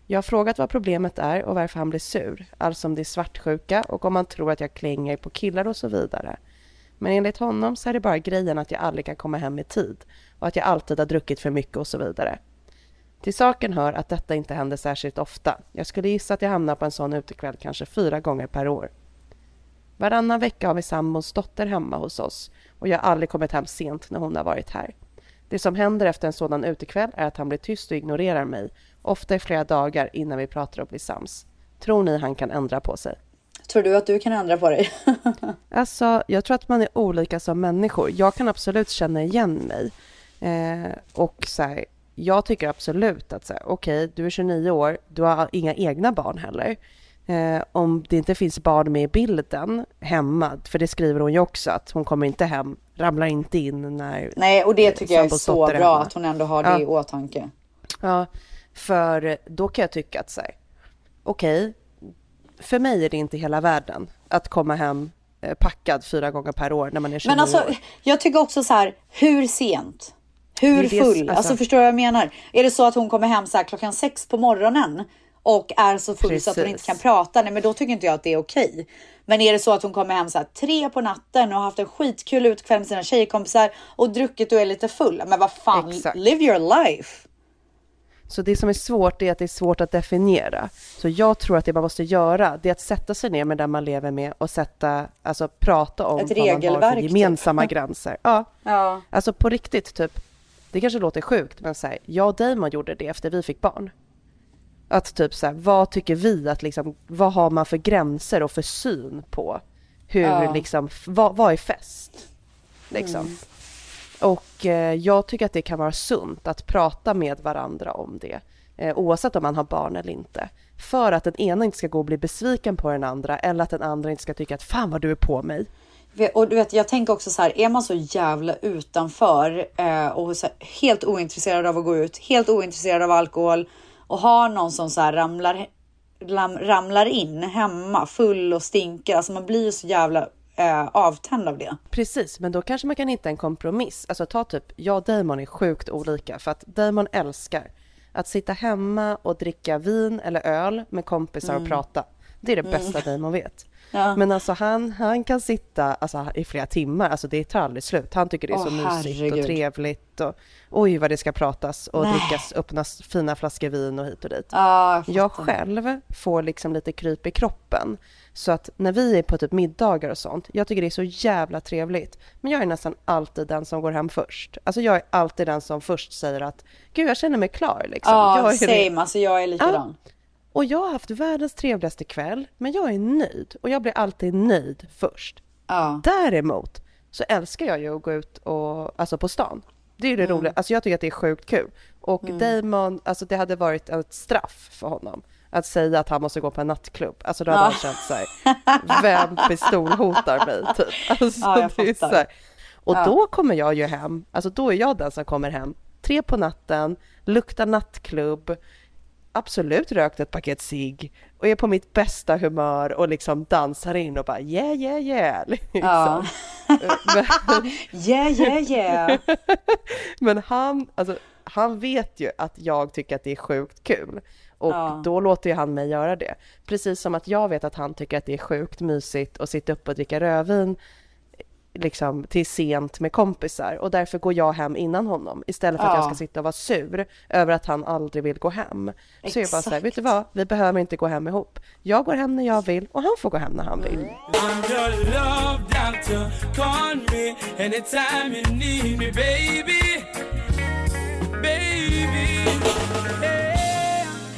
Jag har frågat vad problemet är och varför han blir sur, alltså om det är svartsjuka och om han tror att jag klänger på killar och så vidare. Men enligt honom så är det bara grejen att jag aldrig kan komma hem i tid och att jag alltid har druckit för mycket och så vidare. Till saken hör att detta inte händer särskilt ofta. Jag skulle gissa att jag hamnar på en sån utekväll kanske fyra gånger per år. Varannan vecka har vi sambons dotter hemma hos oss och jag har aldrig kommit hem sent när hon har varit här. Det som händer efter en sådan utekväll är att han blir tyst och ignorerar mig, ofta i flera dagar innan vi pratar och blir sams. Tror ni han kan ändra på sig? Tror du att du kan ändra på dig? Alltså, jag tror att man är olika som människor. Jag kan absolut känna igen mig. Eh, och så här, jag tycker absolut att så här, okej, du är 29 år, du har inga egna barn heller. Eh, om det inte finns barn med i bilden hemma, för det skriver hon ju också, att hon kommer inte hem, ramlar inte in när Nej, och det tycker jag är så bra hemma. att hon ändå har det Ja. i åtanke. Ja, för då kan jag tycka att så här, okej, för mig är det inte hela världen att komma hem eh, packad fyra gånger per år när man är 29 Men alltså, år. jag tycker också så här, hur sent? Hur full? Alltså, alltså- förstår du vad jag menar? Är det så att hon kommer hem så här klockan sex på morgonen och är så full så att hon inte Precis. kan prata? Nej, men då tycker inte jag att det är okej. Men är det så att hon kommer hem så här tre på natten och har haft en skitkul utkväll med sina tjejkompisar och druckit och är lite full? Men vad fan, Exakt. live your life. Så det som är svårt är att det är svårt att definiera. Så jag tror att det man måste göra, det är att sätta sig ner med den man lever med och sätta, alltså prata om Ett vad man har för typ. gemensamma gränser. Ja, Ja. alltså på riktigt, typ. Det kanske låter sjukt, men så här, jag och Damon gjorde det efter vi fick barn. Att typ så här, vad tycker vi att liksom, vad har man för gränser och för syn på hur Ja. liksom, vad, vad är fest? Liksom. Mm. Och eh, jag tycker att det kan vara sunt att prata med varandra om det, eh, oavsett om man har barn eller inte. För att den ena inte ska gå och bli besviken på den andra eller att den andra inte ska tycka att fan vad du är på mig. Och du vet, jag tänker också så här, är man så jävla utanför eh, och så här, helt ointresserad av att gå ut, helt ointresserad av alkohol och har någon som så här ramlar, ram, ramlar in hemma full och stinker, alltså man blir ju så jävla eh, avtänd av det. Precis, men då kanske man kan hitta en kompromiss. Alltså ta typ, jag och Damon är sjukt olika för att Damon älskar att sitta hemma och dricka vin eller öl med kompisar och Mm. prata. Det är det Mm. bästa Damon vet. Ja. Men alltså han, han kan sitta alltså, i flera timmar, alltså det tar aldrig slut. Han tycker det är så Åh, mysigt herregud. och trevligt och oj vad det ska pratas och Nej. drickas, öppnas fina flaskor vin och hit och dit. Ja, jag jag själv får liksom lite kryp i kroppen. Så att när vi är på typ middagar och sånt, jag tycker det är så jävla trevligt. Men jag är nästan alltid den som går hem först. Alltså jag är alltid den som först säger att gud jag känner mig klar liksom. Ja, jag är same, alltså jag är likadan. Och jag har haft världens trevligaste kväll, men jag är nöjd. Och jag blir alltid nöjd först. Ja. Däremot så älskar jag ju att gå ut och, alltså på stan. Det är ju det Mm. roliga. Alltså jag tycker att det är sjukt kul. Och Mm. Damon, alltså det hade varit ett straff för honom att säga att han måste gå på en nattklubb. Alltså då hade Ja. han känt sig, vem pistolhotar mig typ? Alltså, Ja, det är så här. Och Ja. då kommer jag ju hem, alltså då är jag den som kommer hem tre på natten, luktar nattklubb, absolut rökt ett paket cigg och är på mitt bästa humör och liksom dansar in och bara yeah, yeah, yeah. Liksom. Ja. Men, Yeah, yeah, yeah. men han, alltså, han vet ju att jag tycker att det är sjukt kul. Och Ja. då låter ju han mig göra det. Precis som att jag vet att han tycker att det är sjukt mysigt att sitta upp och dricka rödvin liksom till sent med kompisar och därför går jag hem innan honom istället för att Ja. jag ska sitta och vara sur över att han aldrig vill gå hem. Så jag bara så här, Exakt. vet du vad, vi behöver inte gå hem ihop. Jag går hem när jag vill och han får gå hem när han vill. I'm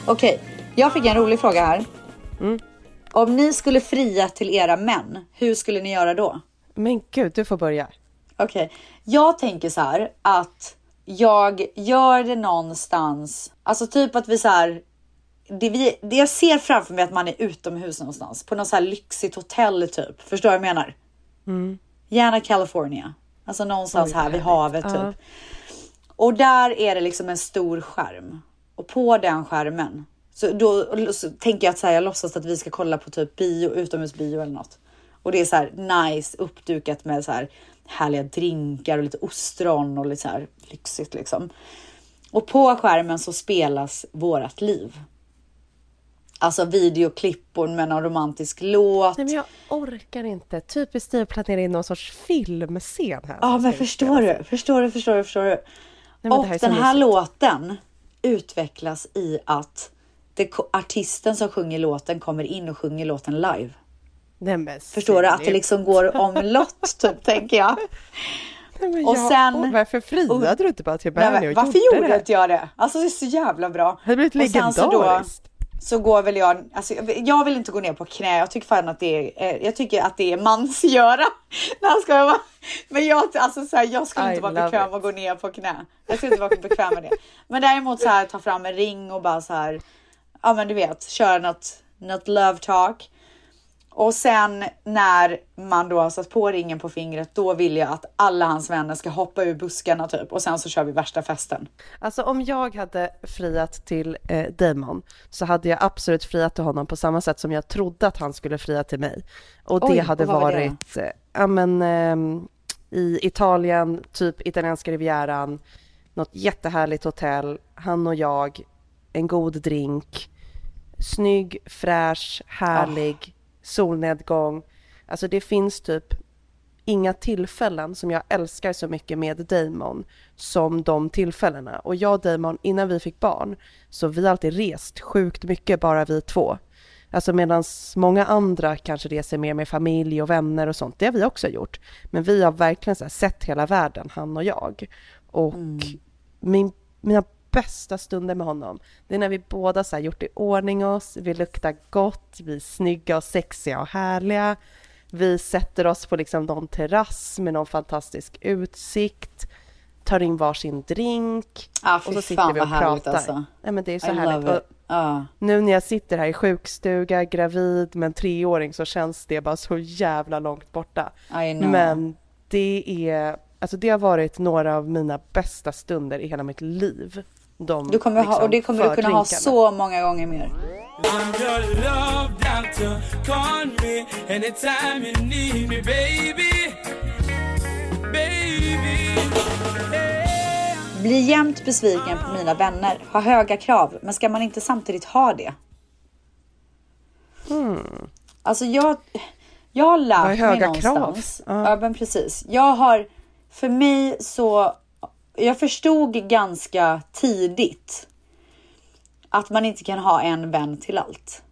Okej, jag fick en rolig fråga här. Mm. Om ni skulle fria till era män, hur skulle ni göra då? Men gud, du får börja. Okej, jag tänker så här att jag gör det någonstans, alltså typ att vi så här. Det, vi, det jag ser framför mig att man är utomhus någonstans på något så här lyxigt hotell typ. Förstår du vad jag menar? Mm. Gärna California, alltså någonstans Oj, här vid havet typ. Och där är det liksom en stor skärm och på den skärmen så då så tänker jag att så här, jag låtsas att vi ska kolla på typ bio, utomhusbio eller något. Och det är så här nice uppdukat med så här härliga drinkar och lite ostron och lite så här lyxigt liksom. Och på skärmen så spelas vårat liv. Alltså videoklippor med någon romantisk låt. Nej, men jag orkar inte. Typiskt dig att planera in någon sorts filmscen här. Ja, men förstår du? Förstår du? Förstår du? Förstår du? och här är så den här mysigt. låten utvecklas i att det, artisten som sjunger låten kommer in och sjunger låten live. Nej, Förstår du? Att det liksom går omlott, typ, tänker jag. Nej, Och jag- sen- och varför friade du inte bara till Bernie och varför gjorde gjorde det? inte jag det? Alltså det är så jävla bra. Det hade blivit legendariskt. Så går väl jag, alltså jag- vill inte gå ner på knä. Jag tycker fan att det är, eh, jag tycker att det är mansgöra. Nej, ska jag vara. Men jag, alltså så här, jag skulle I inte vara bekväm it. att gå ner på knä. Jag skulle inte vara bekväm med det. Men däremot så här ta fram en ring och bara så här. Ja, men du vet, köra något, något love talk. Och sen när man då har satt på ringen på fingret, då vill jag att alla hans vänner ska hoppa ur buskarna typ och sen så kör vi värsta festen. Alltså om jag hade friat till eh, Damon så hade jag absolut friat till honom på samma sätt som jag trodde att han skulle fria till mig. Och det Oj, hade och vad var det varit, eh, ja men ehm, i Italien, typ italienska rivieran, något jättehärligt hotell, han och jag, en god drink, snygg, fräsch, härlig, solnedgång. Alltså det finns typ inga tillfällen som jag älskar så mycket med Damon som de tillfällena. Och jag och Damon, innan vi fick barn, så vi har alltid rest sjukt mycket bara vi två. Alltså medan många andra kanske reser mer med familj och vänner och sånt, det har vi också gjort. Men vi har verkligen sett hela världen, han och jag. Och min, mina bästa stunder med honom, det är när vi båda så gjort i ordning oss, vi luktar gott, vi är snygga och sexiga och härliga. Vi sätter oss på liksom någon terrass med någon fantastisk utsikt, tar in varsin drink Ah, och så sitter vi och pratar. alltså. Nej, men det är så I härligt. Ja. nu när jag sitter här i sjukstuga, gravid med en treåring så känns det bara så jävla långt borta. Men det är, alltså det har varit några av mina bästa stunder i hela mitt liv. De, Du kommer ha, och det kommer du kunna ha så många gånger mer. I'm your love doctor. Call me anytime you need me, baby. Baby. Bli jämt besviken på mina vänner. Ha höga krav. Men ska man inte samtidigt ha det? Alltså jag, jag har lärt mig höga krav? någonstans. Ja. Ja. men precis. Jag har, för mig så, jag förstod ganska tidigt att man inte kan ha en vän till allt.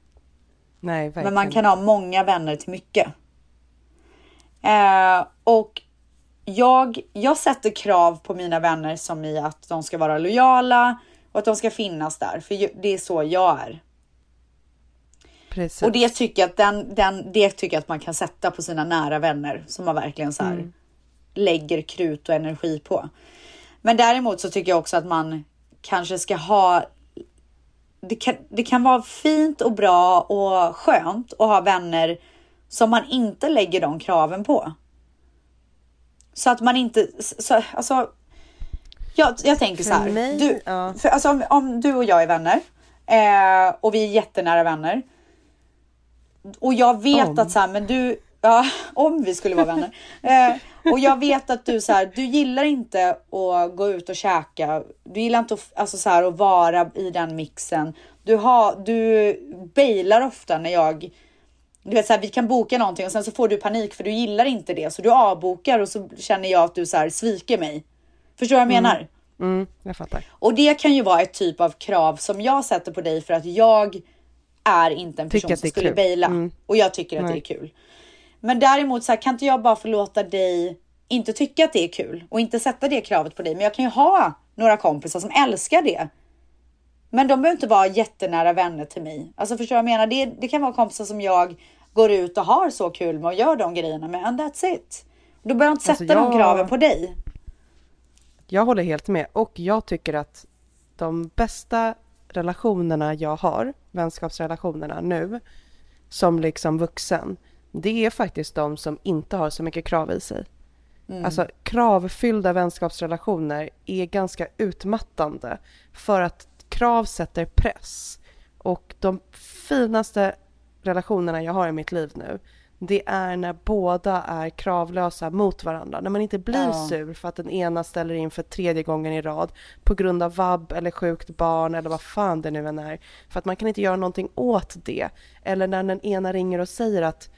Nej. Men man kan ha många vänner till mycket. Eh, och jag, jag sätter krav på mina vänner som i att de ska vara lojala och att de ska finnas där. För det är så jag är. Precis. Och det tycker jag att, den, den, det tycker jag att man kan sätta på sina nära vänner som man verkligen så här Mm. lägger krut och energi på. Men däremot så tycker jag också att man kanske ska ha det kan, det kan vara fint och bra och skönt att ha vänner som man inte lägger de kraven på. Så att man inte, så, alltså. Jag, jag tänker så här. mig- du, ja. för, alltså, om, om du och jag är vänner eh, och vi är jättenära vänner. Och jag vet Om. att så här, men du, ja, om vi skulle vara vänner. Eh, och jag vet att du så här, du gillar inte att gå ut och käka. Du gillar inte att, alltså så här, att vara i den mixen. Du, har, du bailar ofta när jag, du vet så här, vi kan boka någonting och sen så får du panik för du gillar inte det. Så du avbokar och så känner jag att du så här, sviker mig. Förstår du vad jag menar? Mm, jag fattar. Och det kan ju vara ett typ av krav som jag sätter på dig för att jag är inte en person som skulle kul. baila. Mm. Och jag tycker att Nej. det är kul. Men däremot så här, kan inte jag bara få låta dig inte tycka att det är kul och inte sätta det kravet på dig. Men jag kan ju ha några kompisar som älskar det. Men de behöver inte vara jättenära vänner till mig. Alltså förstår du vad jag menar? Det, det kan vara kompisar som jag går ut och har så kul med och gör de grejerna med. And that's it. Då behöver jag inte sätta Alltså, de jag- kraven på dig. Jag håller helt med och jag tycker att de bästa relationerna jag har, vänskapsrelationerna nu, som liksom vuxen, det är faktiskt de som inte har så mycket krav i sig. Mm. Alltså kravfyllda vänskapsrelationer är ganska utmattande för att krav sätter press. Och de finaste relationerna jag har i mitt liv nu, det är när båda är kravlösa mot varandra. När man inte blir Ja. sur för att den ena ställer in för tredje gången i rad på grund av vabb eller sjukt barn eller vad fan det nu än är. För att man kan inte göra någonting åt det. Eller när den ena ringer och säger att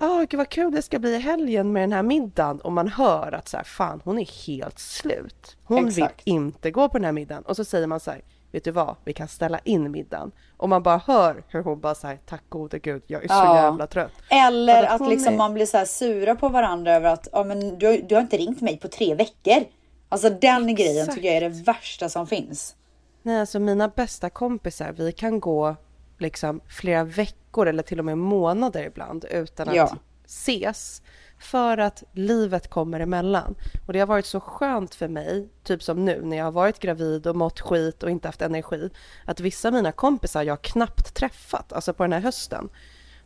Åh, gud vad kul det ska bli i helgen med den här middagen. Och man hör att så här, fan hon är helt slut. Hon Exakt. vill inte gå på den här middagen. Och så säger man så här, vet du vad, vi kan ställa in middagen. Och man bara hör hur hon bara säger tack gode gud, jag är så Ja. jävla trött. Eller att, att liksom är- man blir så här sura på varandra över att ja, men du, du har inte ringt mig på tre veckor. Alltså den grejen Exakt. tycker jag är det värsta som finns. Nej, alltså mina bästa kompisar, vi kan gå liksom flera veckor eller till och med månader ibland utan att Ja. ses. För att livet kommer emellan. Och det har varit så skönt för mig, typ som nu när jag har varit gravid och mått skit och inte haft energi, att vissa av mina kompisar jag knappt träffat, alltså på den här hösten.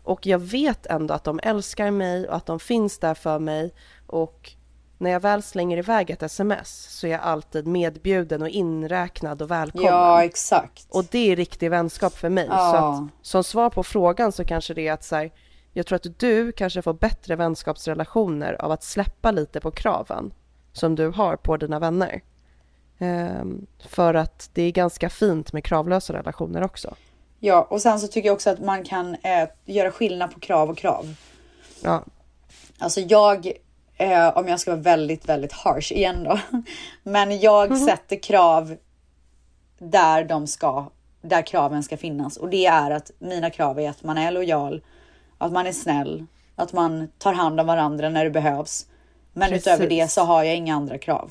Och jag vet ändå att de älskar mig och att de finns där för mig. Och när jag väl slänger iväg ett sms så är jag alltid medbjuden och inräknad och välkommen. Ja, exakt. Och det är riktig vänskap för mig. Ja. Så att, som svar på frågan så kanske det är att så här, jag tror att du kanske får bättre vänskapsrelationer av att släppa lite på kraven som du har på dina vänner. Ehm, för att det är ganska fint med kravlösa relationer också. Ja, och sen så tycker jag också att man kan eh, göra skillnad på krav och krav. Ja, Alltså jag, eh, om jag ska vara väldigt, väldigt harsh igen då. Men jag Mhm. sätter krav där de ska, där kraven ska finnas. Och det är att mina krav är att man är lojal, att man är snäll, att man tar hand om varandra när det behövs. Men Precis. utöver det så har jag inga andra krav.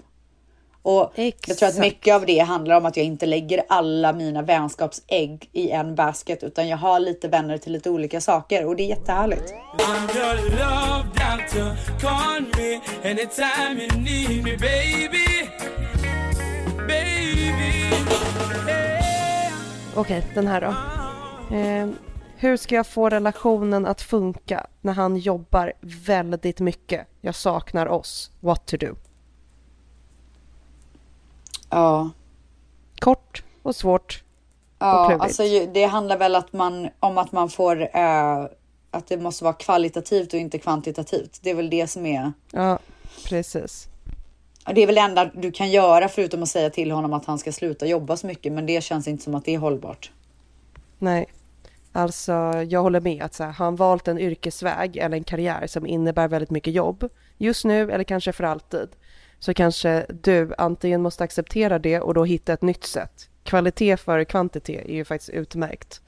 Och jag tror att Exakt. mycket av det handlar om att jag inte lägger alla mina vänskapsägg i en basket, utan jag har lite vänner till lite olika saker och det är jättehärligt. Okej, den här då. Eh, hur ska jag få relationen att funka när han jobbar väldigt mycket? Jag saknar oss. What to do? Ja. Kort och svårt och Ja, klurigt. alltså det handlar väl att man, om att man får, eh, att det måste vara kvalitativt och inte kvantitativt. Det är väl det som är, Ja, precis. det är väl det enda du kan göra förutom att säga till honom att han ska sluta jobba så mycket, men det känns inte som att det är hållbart. Nej, alltså jag håller med att så här, han valt en yrkesväg eller en karriär som innebär väldigt mycket jobb just nu eller kanske för alltid så kanske du antingen måste acceptera det och då hitta ett nytt sätt. Kvalitet före kvantitet är ju faktiskt utmärkt.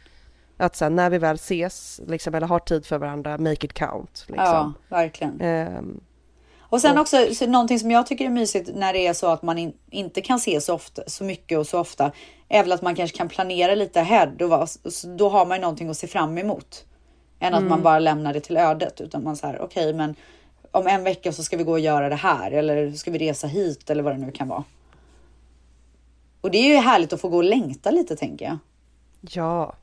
Att så här, när vi väl ses liksom, eller har tid för varandra, make it count. Liksom. Ja, verkligen. Ehm, Och sen Och- också så någonting som jag tycker är mysigt när det är så att man in, inte kan se så ofta, så mycket och så ofta, är väl att man kanske kan planera lite ahead så då har man ju någonting att se fram emot. Än att Mm. man bara lämnar det till ödet utan man säger okej, men om en vecka så ska vi gå och göra det här eller ska vi resa hit eller vad det nu kan vara. Och det är ju härligt att få gå och längta lite tänker jag. Ja,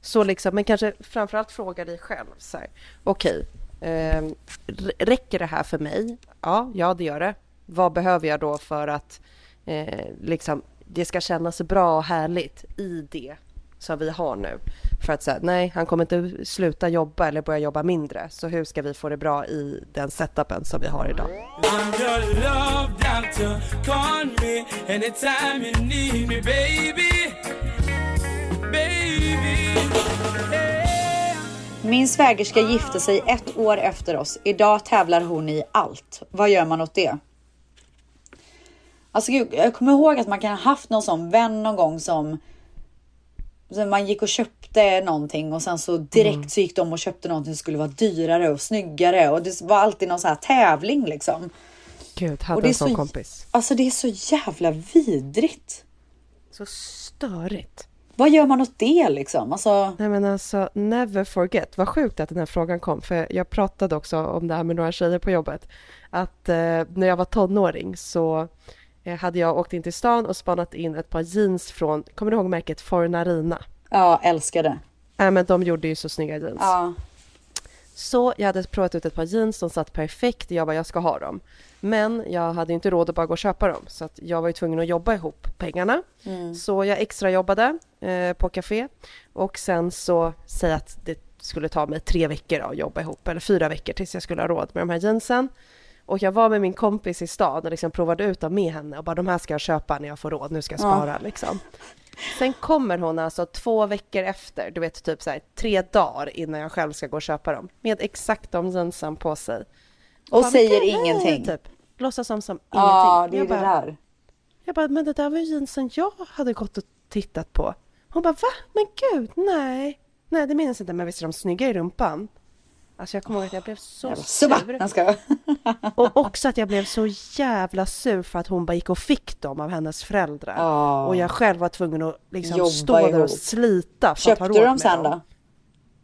så liksom, men kanske framförallt fråga dig själv så här. Okej, ehm, räcker det här för mig? Ja, ja, det gör det. Vad behöver jag då för att eh, liksom det ska kännas bra och härligt i det som vi har nu? För att säga, nej, han kommer inte sluta jobba eller börja jobba mindre. Så hur ska vi få det bra i den setupen som vi har idag? Min svägerska gifte sig ett år efter oss. Idag tävlar hon i allt. Vad gör man åt det? Alltså gud, jag kommer ihåg att man kan ha haft någon sån vän någon gång som man gick och köpte någonting och sen så direkt Mm. så gick de och köpte någonting som skulle vara dyrare och snyggare och det var alltid någon sån här tävling liksom. Gud, hade Och det är en sån så- kompis. Alltså det är så jävla vidrigt. Så störigt. Vad gör man åt det liksom? Alltså, Nej men alltså, never forget. Vad sjukt att den här frågan kom, för jag pratade också om det här med några tjejer på jobbet. Att eh, när jag var tonåring så hade jag åkt in till stan och spanat in ett par jeans från, kommer du ihåg märket Fornarina? ja, älskar det. Nej men de gjorde ju så snygga jeans. Ja. Så jag hade provat ut ett par jeans, de satt perfekt, jag bara jag ska ha dem. Men jag hade inte råd att bara gå och köpa dem så att jag var ju tvungen att jobba ihop pengarna. Mm. Så jag extra jobbade eh, på café och sen så säg att det skulle ta mig tre veckor att jobba ihop eller fyra veckor tills jag skulle ha råd med de här jeansen. Och jag var med min kompis i stan och liksom provade ut dem med henne och bara de här ska jag köpa när jag får råd, nu ska jag Ja. spara liksom. Sen kommer hon alltså två veckor efter, du vet typ så här tre dagar innan jag själv ska gå och köpa dem med exakt de jeansen på sig. Och bara, säger "Men gud, ingenting." Typ. Låtsas som, som Ja, ingenting. det är Jag det bara, där. jag bara, men det där var ju jeansen jag hade gått och tittat på. Hon bara, va? Men gud, nej. Nej, det minns inte, men visst är de snygga i rumpan? Alltså jag kommer ihåg att jag blev så Jävla sur. Jag ska. Och också att jag blev så jävla sur för att hon bara gick och fick dem av hennes föräldrar. Ja. Och jag själv var tvungen att liksom Jobba stå där ihop. och slita för Köpte att ha du råd dem med sen dem. då?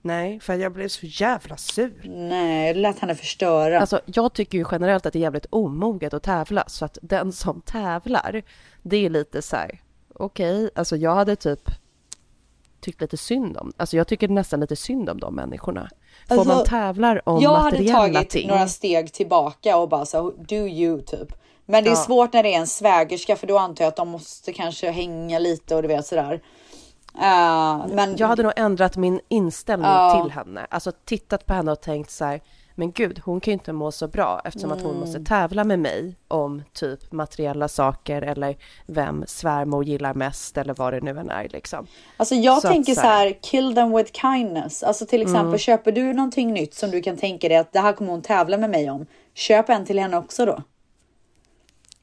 Nej, för jag blev så jävla sur. Nej, det lät henne förstöra. Alltså, jag tycker ju generellt att det är jävligt omoget att tävla, så att den som tävlar, det är lite så här, okej, alltså jag hade typ tyckt lite synd om, alltså jag tycker nästan lite synd om de människorna. Får Alltså, man tävlar om jag hade materiella tagit ting. några steg tillbaka och bara så do you typ. Men det är Ja. svårt när det är en svägerska för då antar jag att de måste kanske hänga lite och du vet sådär. Uh, men Jag hade nog ändrat min inställning Ja. till henne, alltså tittat på henne och tänkt så här, men gud, hon kan ju inte må så bra eftersom att hon Mm. måste tävla med mig om typ materiella saker eller vem svärmor gillar mest eller vad det nu än är liksom. Alltså jag Så att tänker så så här- här, kill them with kindness. Alltså till exempel Mm. köper du någonting nytt som du kan tänka dig att det här kommer hon tävla med mig om. Köp en till henne också då.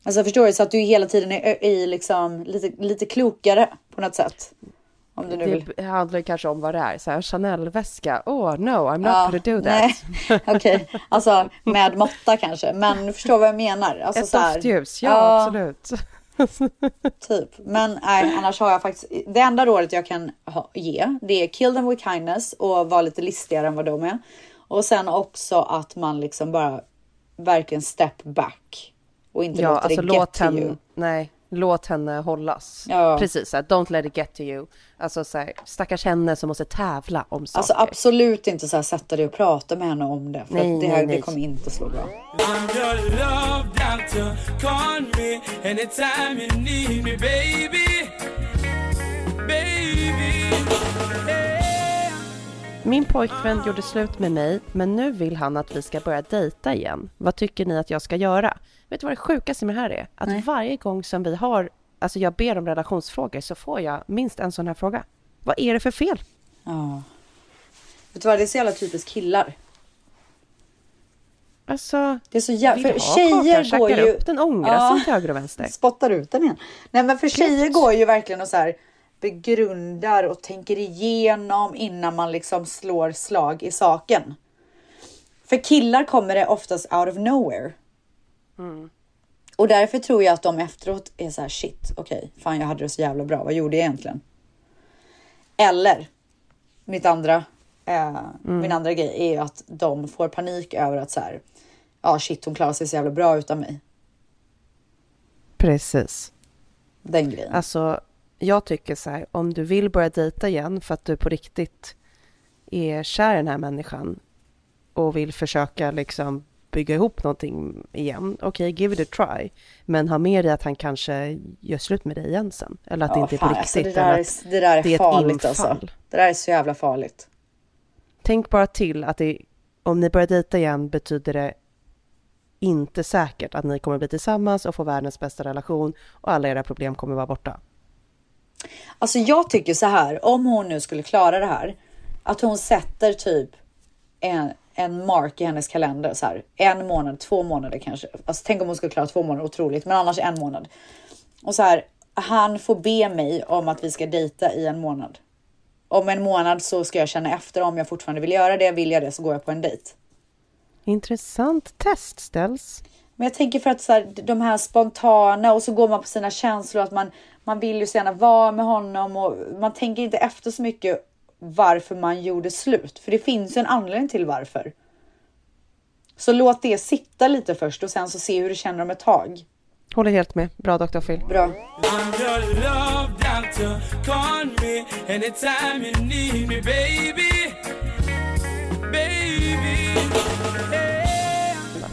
Alltså förstår du? Så att du hela tiden är i liksom lite, lite klokare på något sätt. Om du nu vill. Det handlar kanske om vad det är, så här Chanel-väska, oh no, I'm not Ja, gonna do that. Okej, alltså med måtta kanske. Men du förstår vad jag menar. Alltså, Ett doftljus, ja, absolut. Typ. Men nej, annars har jag faktiskt. Det enda rådet jag kan ha, ge det är kill them with kindness och vara lite listigare än vad de är. Och sen också att man liksom bara verkligen step back och inte Ja, låta alltså det get låt to you. nej, låt henne hållas. Ja. Precis, så här, don't let it get to you. Alltså så här, stackars henne som måste tävla om saker. Alltså absolut inte så här sätta dig och prata med henne om det. För Nej, att det, nej, här, nej. det kommer inte slå bra. I'm your love doctor. Call me anytime you need me. Baby. Min pojkvän gjorde slut med mig, men nu vill han att vi ska börja dejta igen. Vad tycker ni att jag ska göra? Vet du vad det sjukaste med det här är? Att varje gång som vi har, alltså jag ber om relationsfrågor så får jag minst en sån här fråga. Vad är det för fel? Ja. Vet du vad, det är så jävla typiskt killar. Alltså, det är så jävla... För tjejer kakan, går ju... upp den, ångrar sig till höger och vänster. Spottar ut den igen. Nej men för tjejer går ju verkligen och så här begrundar och tänker igenom innan man liksom slår slag i saken. För killar kommer det oftast out of nowhere. Mm. Och därför tror jag att de efteråt är så här shit, okej, fan jag hade det så jävla bra, vad gjorde jag egentligen? Eller mitt andra, eh, min andra grej är ju att de får panik över att så här, ja shit hon klarar sig så jävla bra utan mig. Precis. Den grejen. Alltså, jag tycker så här, om du vill börja dejta igen för att du på riktigt är kär i den här människan och vill försöka liksom bygga ihop någonting igen, okej, give it a try. Men ha med dig att han kanske gör slut med dig igen sen. Eller att det Ja, inte är fan, på alltså, riktigt. det, där är, det där är, det är farligt alltså. Det där är så jävla farligt. Tänk bara till att det, om ni börjar dejta igen betyder det inte säkert att ni kommer bli tillsammans och få världens bästa relation och alla era problem kommer vara borta. Alltså jag tycker så här, om hon nu skulle klara det här, att hon sätter typ en, en mark i hennes kalender så här, en månad, två månader kanske. Alltså tänk om hon skulle klara två månader, otroligt, men annars en månad. Och så här, han får be mig om att vi ska dejta i en månad. Om en månad så ska jag känna efter om jag fortfarande vill göra det. Vill jag det så går jag på en dejt. Intressant test ställs. Men jag tänker för att så här, de här spontana och så går man på sina känslor att man, man vill ju så gärna vara med honom och man tänker inte efter så mycket varför man gjorde slut. För det finns ju en anledning till varför. Så låt det sitta lite först och sen så se hur du känner om ett tag. Håller helt med. Bra Dr. Phil. Bra.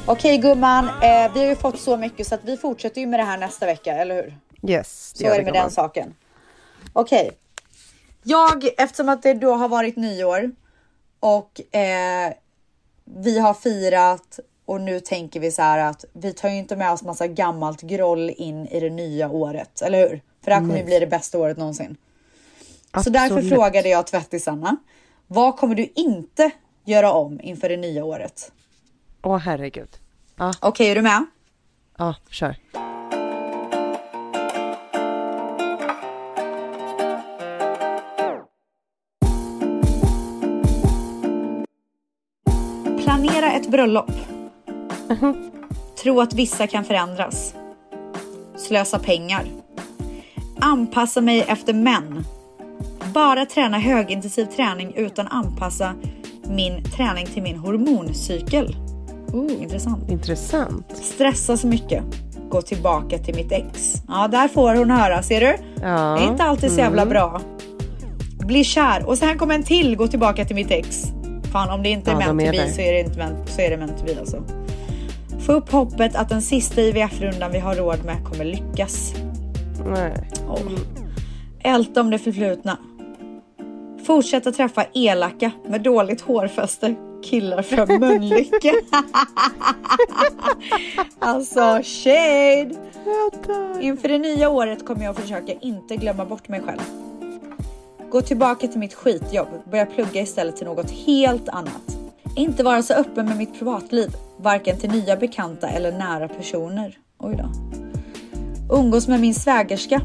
Okej gumman, eh, vi har ju fått så mycket så att vi fortsätter ju med det här nästa vecka, eller hur? Yes, Så är det med den saken. Okej. Jag, eftersom att det då har varit nyår och eh, vi har firat och nu tänker vi så här att vi tar ju inte med oss massa gammalt groll in i det nya året, eller hur? För det här kommer ju bli det bästa året någonsin. Så därför Absolut. frågade jag tvättisarna. Vad kommer du inte göra om inför det nya året? Åh herregud. Ja. Okej, är du med? Ja, kör. Planera ett bröllop. Tro att vissa kan förändras. Slösa pengar. Anpassa mig efter män. Bara träna högintensiv träning utan anpassa min träning till min hormoncykel. Oh, intressant. Intressant. Stressa så mycket. Gå tillbaka till mitt ex. Ja, där får hon höra. Ser du? Ja. Det är inte alltid så jävla Mm. bra. Bli kär. Och sen kommer en till. Gå tillbaka till mitt ex. Fan, om det inte är Ja, meant to be där. så är det inte meant, så är det meant to be alltså. Få upp hoppet att den sista IVF-rundan vi har råd med kommer lyckas. Nej. Åh. Älta om det förflutna. Fortsätta träffa elaka med dåligt hårfäste killar från Mölnlycke. alltså shade! Inför det nya året kommer jag försöka inte glömma bort mig själv. Gå tillbaka till mitt skitjobb, börja plugga istället till något helt annat. Inte vara så öppen med mitt privatliv, varken till nya bekanta eller nära personer. Oj då. Umgås med min svägerska.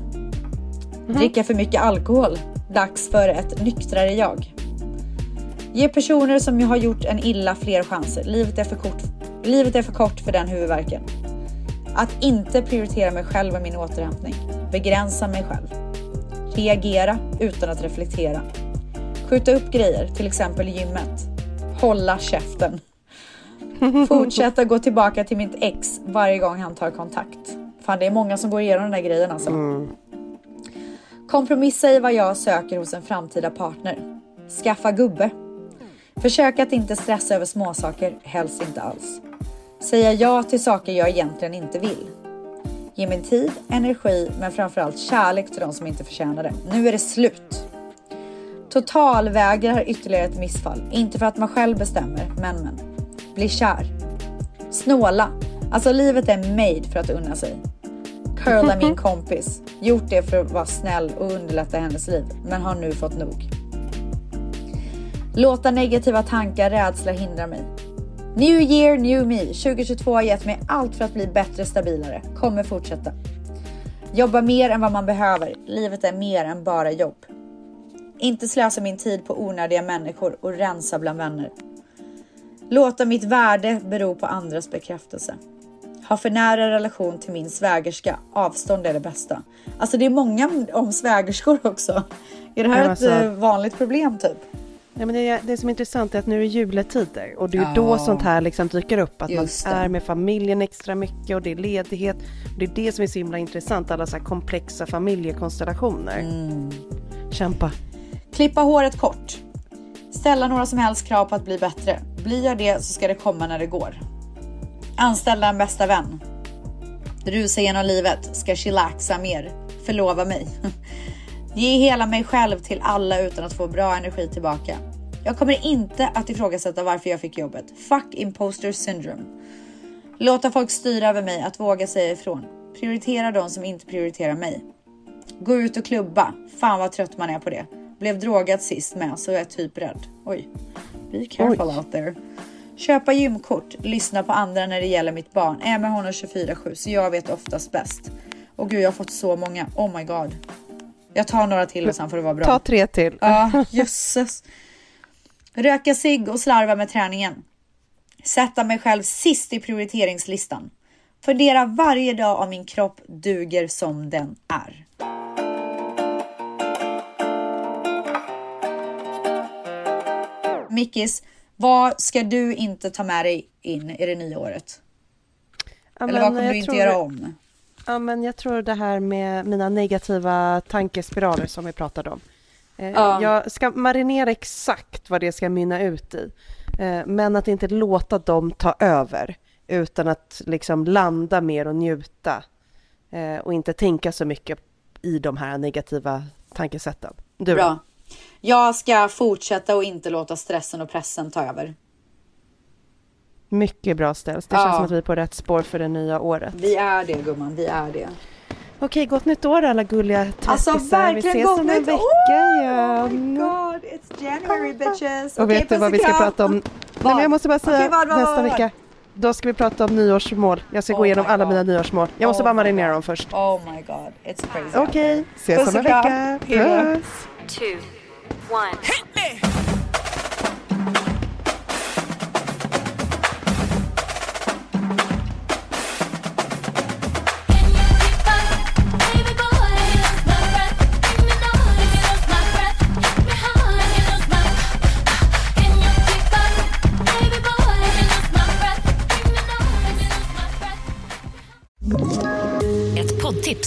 Dricka för mycket alkohol. Dags för ett nyktrare jag. Ge personer som jag har gjort en illa fler chanser. Livet är för kort, livet är för kort för den huvudvärken. Att inte prioritera mig själv och min återhämtning. Begränsa mig själv. Reagera utan att reflektera. Skjuta upp grejer, till exempel gymmet. Hålla käften. Fortsätta gå tillbaka till mitt ex varje gång han tar kontakt. Fan, det är många som går igenom den där grejen alltså. Kompromissa i vad jag söker hos en framtida partner. Skaffa gubbe. Försök att inte stressa över småsaker, helst inte alls. Säga ja till saker jag egentligen inte vill. Ge min tid, energi, men framförallt kärlek till de som inte förtjänar det. Nu är det slut. Totalvägrar ytterligare ett missfall. Inte för att man själv bestämmer, men men. Bli kär. Snåla. Alltså livet är made för att unna sig. Curla min kompis. Gjort det för att vara snäll och underlätta hennes liv, men har nu fått nog. Låta negativa tankar, rädsla hindra mig. New year, new me. 2022 har gett mig allt för att bli bättre, stabilare. Kommer fortsätta. Jobba mer än vad man behöver. Livet är mer än bara jobb. Inte slösa min tid på onödiga människor och rensa bland vänner. Låta mitt värde bero på andras bekräftelse. Ha för nära relation till min svägerska. Avstånd är det bästa. Alltså det är många om svägerskor också. Är det här Ja, ett alltså. eh, vanligt problem typ? Ja, men det, det som är intressant är att nu är det juletider och det är Ja. då sånt här liksom dyker upp. Att Just man det. är med familjen extra mycket och det är ledighet. Och det är det som är så himla intressant, alla så här komplexa familjekonstellationer. Mm. Kämpa. Klippa håret kort. Ställa några som helst krav på att bli bättre. Blir jag det så ska det komma när det går. Anställa en bästa vän. Rusa genom livet. Ska chillaxa mer. Förlova mig. Ge hela mig själv till alla utan att få bra energi tillbaka. Jag kommer inte att ifrågasätta varför jag fick jobbet. Fuck imposter syndrome. Låta folk styra över mig, att våga säga ifrån. Prioritera de som inte prioriterar mig. Gå ut och klubba. Fan vad trött man är på det. Blev drogad sist med så jag är typ rädd. Oj. Be careful out there. Köpa gymkort. Lyssna på andra när det gäller mitt barn. Är med honom 24-7 så jag vet oftast bäst. Och gud jag har fått så många. Oh my god. Jag tar några till och sen får det vara bra. Ta tre till. Ja, jösses. Röka cigg och slarva med träningen. Sätta mig själv sist i prioriteringslistan. Fundera varje dag om min kropp duger som den är. Mickis, vad ska du inte ta med dig in i det nya året? Ja, Eller vad kommer du inte göra om? Ja, men jag tror det här med mina negativa tankespiraler som vi pratade om. Eh, Ja. Jag ska marinera exakt vad det ska mynna ut i. Eh, men att inte låta dem ta över. Utan att liksom landa mer och njuta. Eh, och inte tänka så mycket i de här negativa tankesätten. Du? Bra. Jag ska fortsätta och inte låta stressen och pressen ta över. Mycket bra ställs. Det Ja. känns som att vi är på rätt spår för det nya året. Vi är det gumman, vi är det. Okej, gott nytt år alla gulliga tvättisar. Alltså vi verkligen ses gott om en nytt vecka år! igen. Oh my god, it's January bitches. Och Okej, vet du vad vi ska kram. prata om? Nej, men jag måste bara säga Okej, vad, vad, nästa vecka. Då ska vi prata om nyårsmål. Jag ska Oh gå igenom alla God. mina nyårsmål. Jag måste Oh bara marinera dem först. Oh my god, it's crazy. Okej, ses Puss om en vecka. Puss! two, one. Ett